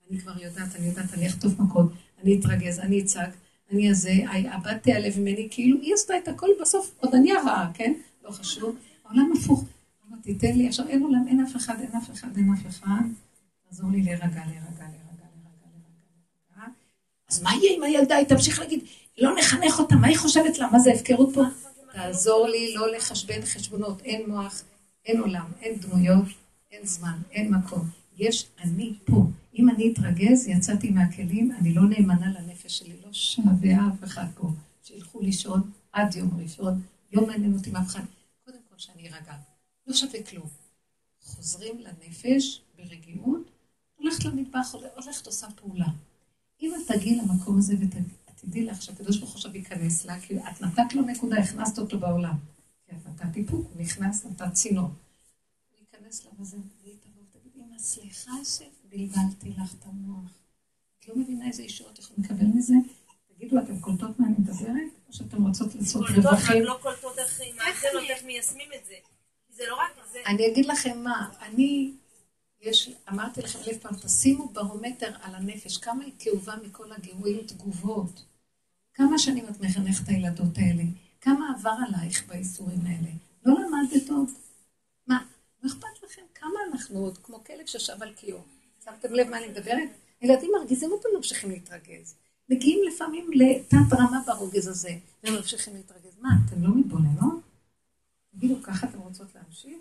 אני כבר יודעת, אני יודעת, אני אחטוף מכות, אני אתרגז, אני אצעק, אני הזה, הבת תיעלב ממני, כאילו היא עשתה את הכל בסוף, עוד אני הרעה, כן? לא חשוב. העולם הפוך. אבא, תיתן לי, עכשיו אין עולם, אין אף אחד, אין אף אחד, אין אף אחד. תעזור לי להירגע, להירגע, להירגע, להירגע, להירגע. אז מה יהיה עם הילדה? היא תמשיך להגיד, לא נחנך אותה, מה היא חושבת לה? מה זה הפקרות פה? תעזור לי לא לחשבן חשבונות, אין מוח, אין עולם, אין דמויות, אין זמן, אין מקום. יש אני פה. אם אני אתרגז, יצאתי מהכלים, אני לא נאמנה לנפש שלי, לא שווה אף אחד פה. שילכו לישון עד יום ראשון, לא מעניין אותי מאף אחד. קודם כל שאני ארגע, לא שווה כלום. חוזרים לנפש ברגיעות, הולכת למטבח, הולכת עושה פעולה. אם את תגיעי למקום הזה ותדעי לך שהקדוש ברוך הוא עכשיו ייכנס לה, כי את נתת לו נקודה, הכנסת אותו בעולם. כי את נתת איפוק, הוא נכנס, נתת צינור. הוא ייכנס לה בזה, והיא תבוא ותגיד, אמא, סליחה שבלבלתי לך את המוח. את לא מבינה איזה ישועות יכולים לקבל מזה? תגידו, אתן קולטות מה אני מדברת? או שאתן רוצות לעשות קולטות, רק רווחים? לא קולטות איך מעשינו, איך מיישמים את זה. זה לא רק זה. אני אגיד לכם מה, אני, יש, אמרתי לכם אלף פעם, תשימו ברומטר על הנפש, כמה היא כאובה מכל הגירויים תגובות. כמה שנים את מחנכת את הילדות האלה? כמה עבר עלייך בייסורים האלה? לא למדת עוד? מה, לא אכפת לכם? כמה אנחנו עוד כמו כלב ששב על קיאו? שמתם לב מה אני מדברת? ילדים מרגיזים אותם, ממשיכים להתרגז. מגיעים לפעמים לתת רמה ברוגז הזה, והם ממשיכים להתרגז. מה, אתם לא מתבוננות? תגידו, ככה אתם רוצות להמשיך?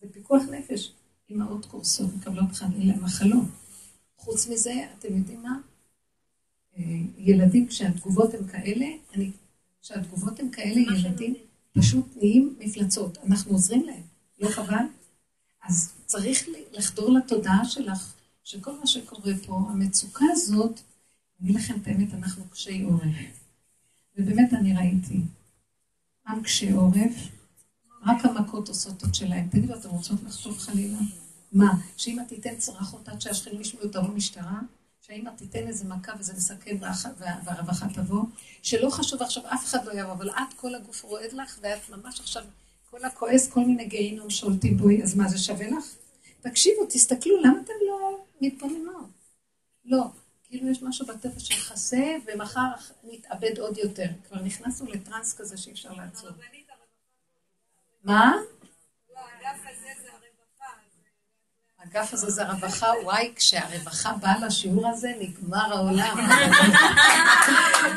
זה פיקוח נפש. אמהות קורסות, מקבלות חלילה מחלות. חוץ מזה, אתם יודעים מה? אה, ילדים, כשהתגובות הן כאלה, אני, כשהתגובות הן כאלה, ילדים פשוט נהיים מפלצות. אנחנו עוזרים להם, לא חבל? אז צריך לחדור לתודעה שלך, שכל מה שקורה פה, המצוקה הזאת, אני אגיד לכם את האמת, אנחנו קשי עורף. ובאמת אני ראיתי, עם קשה עורף, רק המכות עושות את שלהם. תגידו, אתם רוצות לחטוף חלילה? מה, שאמא תיתן צרחות עד שהשכנים ישמעו את המשטרה? שהאמא תיתן איזה מכה וזה מסכן והרווחה תבוא? שלא חשוב עכשיו, אף אחד לא יבוא, אבל את כל הגוף רועד לך, ואת ממש עכשיו, כל הכועס, כל מיני גיהינום שולטים בוי, אז מה, זה שווה לך? תקשיבו, תסתכלו, למה אתם לא מתבוננות? לא, כאילו יש משהו בטבע שיחסה, ומחר נתאבד עוד יותר. כבר נכנסנו לטראנס כזה שאי אפשר לעצור. מה? האגף הזה זה הרווחה, וואי, כשהרווחה באה לשיעור הזה, נגמר העולם.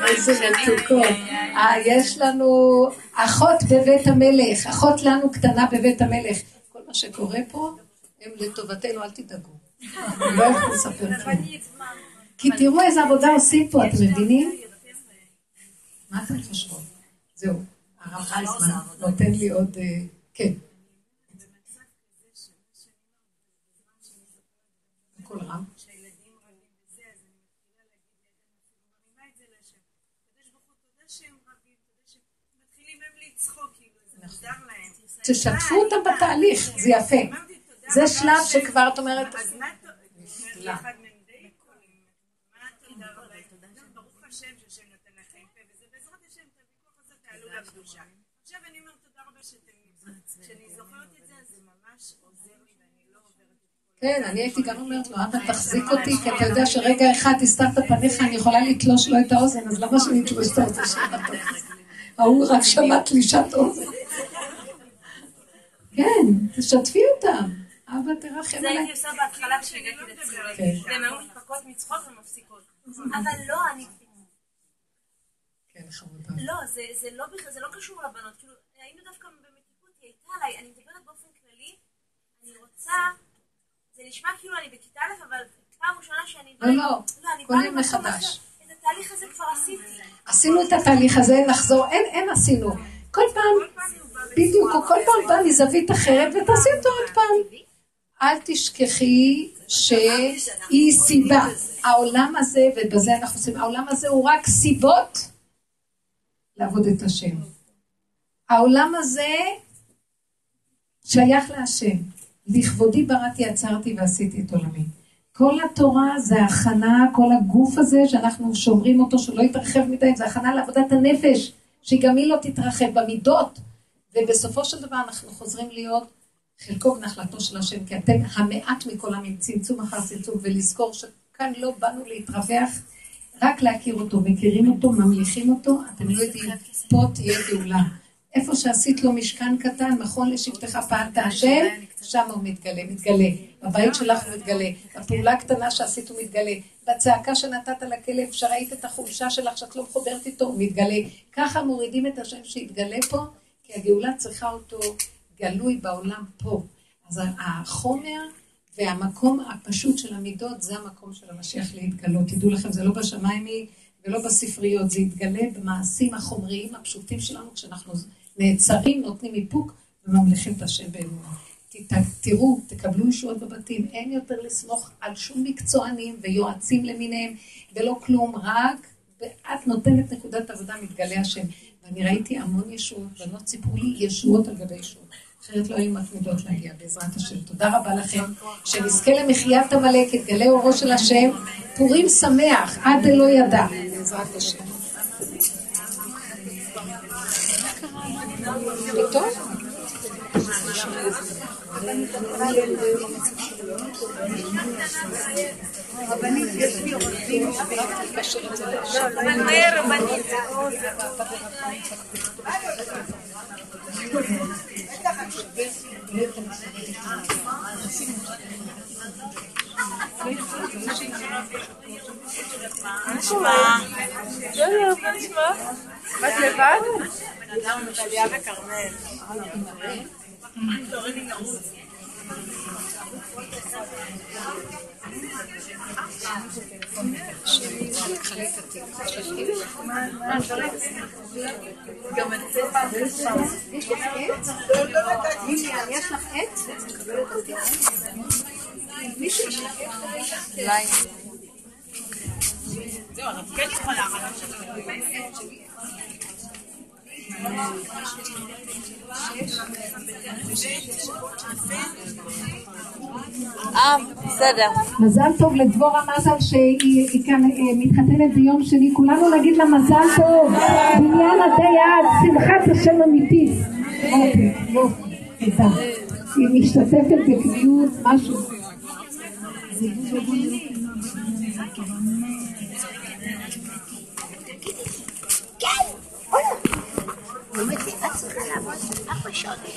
איזה מתוקות. אה, יש לנו אחות בבית המלך, אחות לנו קטנה בבית המלך. כל מה שקורה פה, הם לטובתנו, אל תדאגו. לא יכולה לספר כלום. כי תראו איזה עבודה עושים פה, אתם מבינים? מה אתם חושבות? זהו, הרב רייסמן נותן לי עוד... אה, כן. הכל רם. תשתפו אותם בתהליך, זה יפה. אמרתי, תודה זה שלב. שכבר את אומרת, אז מה אתה... אחד מהם די קולים. מה תודה רבה? ברוך השם שהשם נותן לכם פה, וזה בעזרת השם, את הוויכוח הזה תעלו לקדושה. עכשיו אני אומרת תודה רבה שאתם... כשאני זוכרת את זה, אז זה ממש עוזר לי, ואני לא עוברת את כל... כן, אני הייתי גם אומרת לו, אבא תחזיק אותי, כי אתה יודע שרגע אחד הסתרת פניך, אני יכולה לתלוש לו את האוזן, אז למה שאני אתלוש את האוזן שלך? ההוא רק שמע תלישת אוזן. כן, תשתפי אותם. אבא תרחם זה עליי. הייתי עושה בהתחלה כשהגעתי לציון. כן. והן היו מתפרקות מצחוק ומפסיקות. אבל לא, אני... כן, חמודה. לא, זה, זה לא בכלל, זה לא קשור לבנות. כאילו, היינו דווקא במתיקות, היא הייתה עליי, אני מדברת באופן כללי, אני רוצה, זה נשמע כאילו אני בכיתה א', אבל פעם ראשונה שאני... לא, לא, יום ממקום מחדש. את התהליך הזה כבר עשיתי. עשינו את התהליך הזה, נחזור, אין, אין עשינו. כל פעם, בדיוק, כל פעם בא מזווית אחרת, ותעשי אותו עוד פעם. אל תשכחי שהיא סיבה. העולם הזה, ובזה אנחנו עושים, העולם הזה הוא רק סיבות לעבוד את השם. העולם הזה שייך להשם. לכבודי בראתי, עצרתי ועשיתי את עולמי. כל התורה זה הכנה, כל הגוף הזה שאנחנו שומרים אותו, שלא יתרחב מדי, זה הכנה לעבודת הנפש, שגם היא לא תתרחב במידות. ובסופו של דבר אנחנו חוזרים להיות חלקו ונחלתו של השם, כי אתם המעט מכל עמים, צמצום אחר צמצום, ולזכור שכאן לא באנו להתרווח, רק להכיר אותו, מכירים אותו, ממליכים אותו, אתם לא יודעים, פה תהיה גאולה. איפה שעשית לו משכן קטן, מכון לשבטך פעלת השם, שם הוא מתגלה, מתגלה. בבית שלך הוא מתגלה. בפעולה הקטנה שעשית הוא מתגלה. בצעקה שנתת לכלב, שראית את החולשה שלך שאת לא מחוברת איתו, הוא מתגלה. ככה מורידים את השם שיתגלה פה, כי הגאולה צריכה אותו גלוי בעולם פה. אז החומר והמקום הפשוט של המידות, זה המקום של המשיח להתגלות. תדעו לכם, זה לא בשמיים היא ולא בספריות, זה יתגלה במעשים החומריים הפשוטים שלנו, כשאנחנו נעצרים, נותנים איפוק וממליכים את השם באמונה. תראו, תקבלו ישועות בבתים, אין יותר לסמוך על שום מקצוענים ויועצים למיניהם ולא כלום, רק ואת נותנת נקודת עבודה, מתגלה השם. ואני ראיתי המון ישועות, בנות סיפרו לי ישועות על גבי ישועות. אחרת לא היו מתמידות להגיע, בעזרת השם. תודה רבה לכם, שנזכה למחיית עמלק, יתגלה אורו של השם. פורים שמח, עד דלא ידע, בעזרת השם. פתאום? בסדר, מה נשמע? את לבד? טליה וכרמל. יש לך עט? זהו, הרב כן יכולה, אבל... אה. מזל טוב לדבורה מזל שהיא היא כאן אה, מתחתנת ביום שני, כולנו נגיד לה מזל טוב, בניין עדי יד, שמחת השם אמיתית. אוקיי. היא משתתפת בקביעות, משהו. באמת, את צריכה לעבוד ארבע שעות.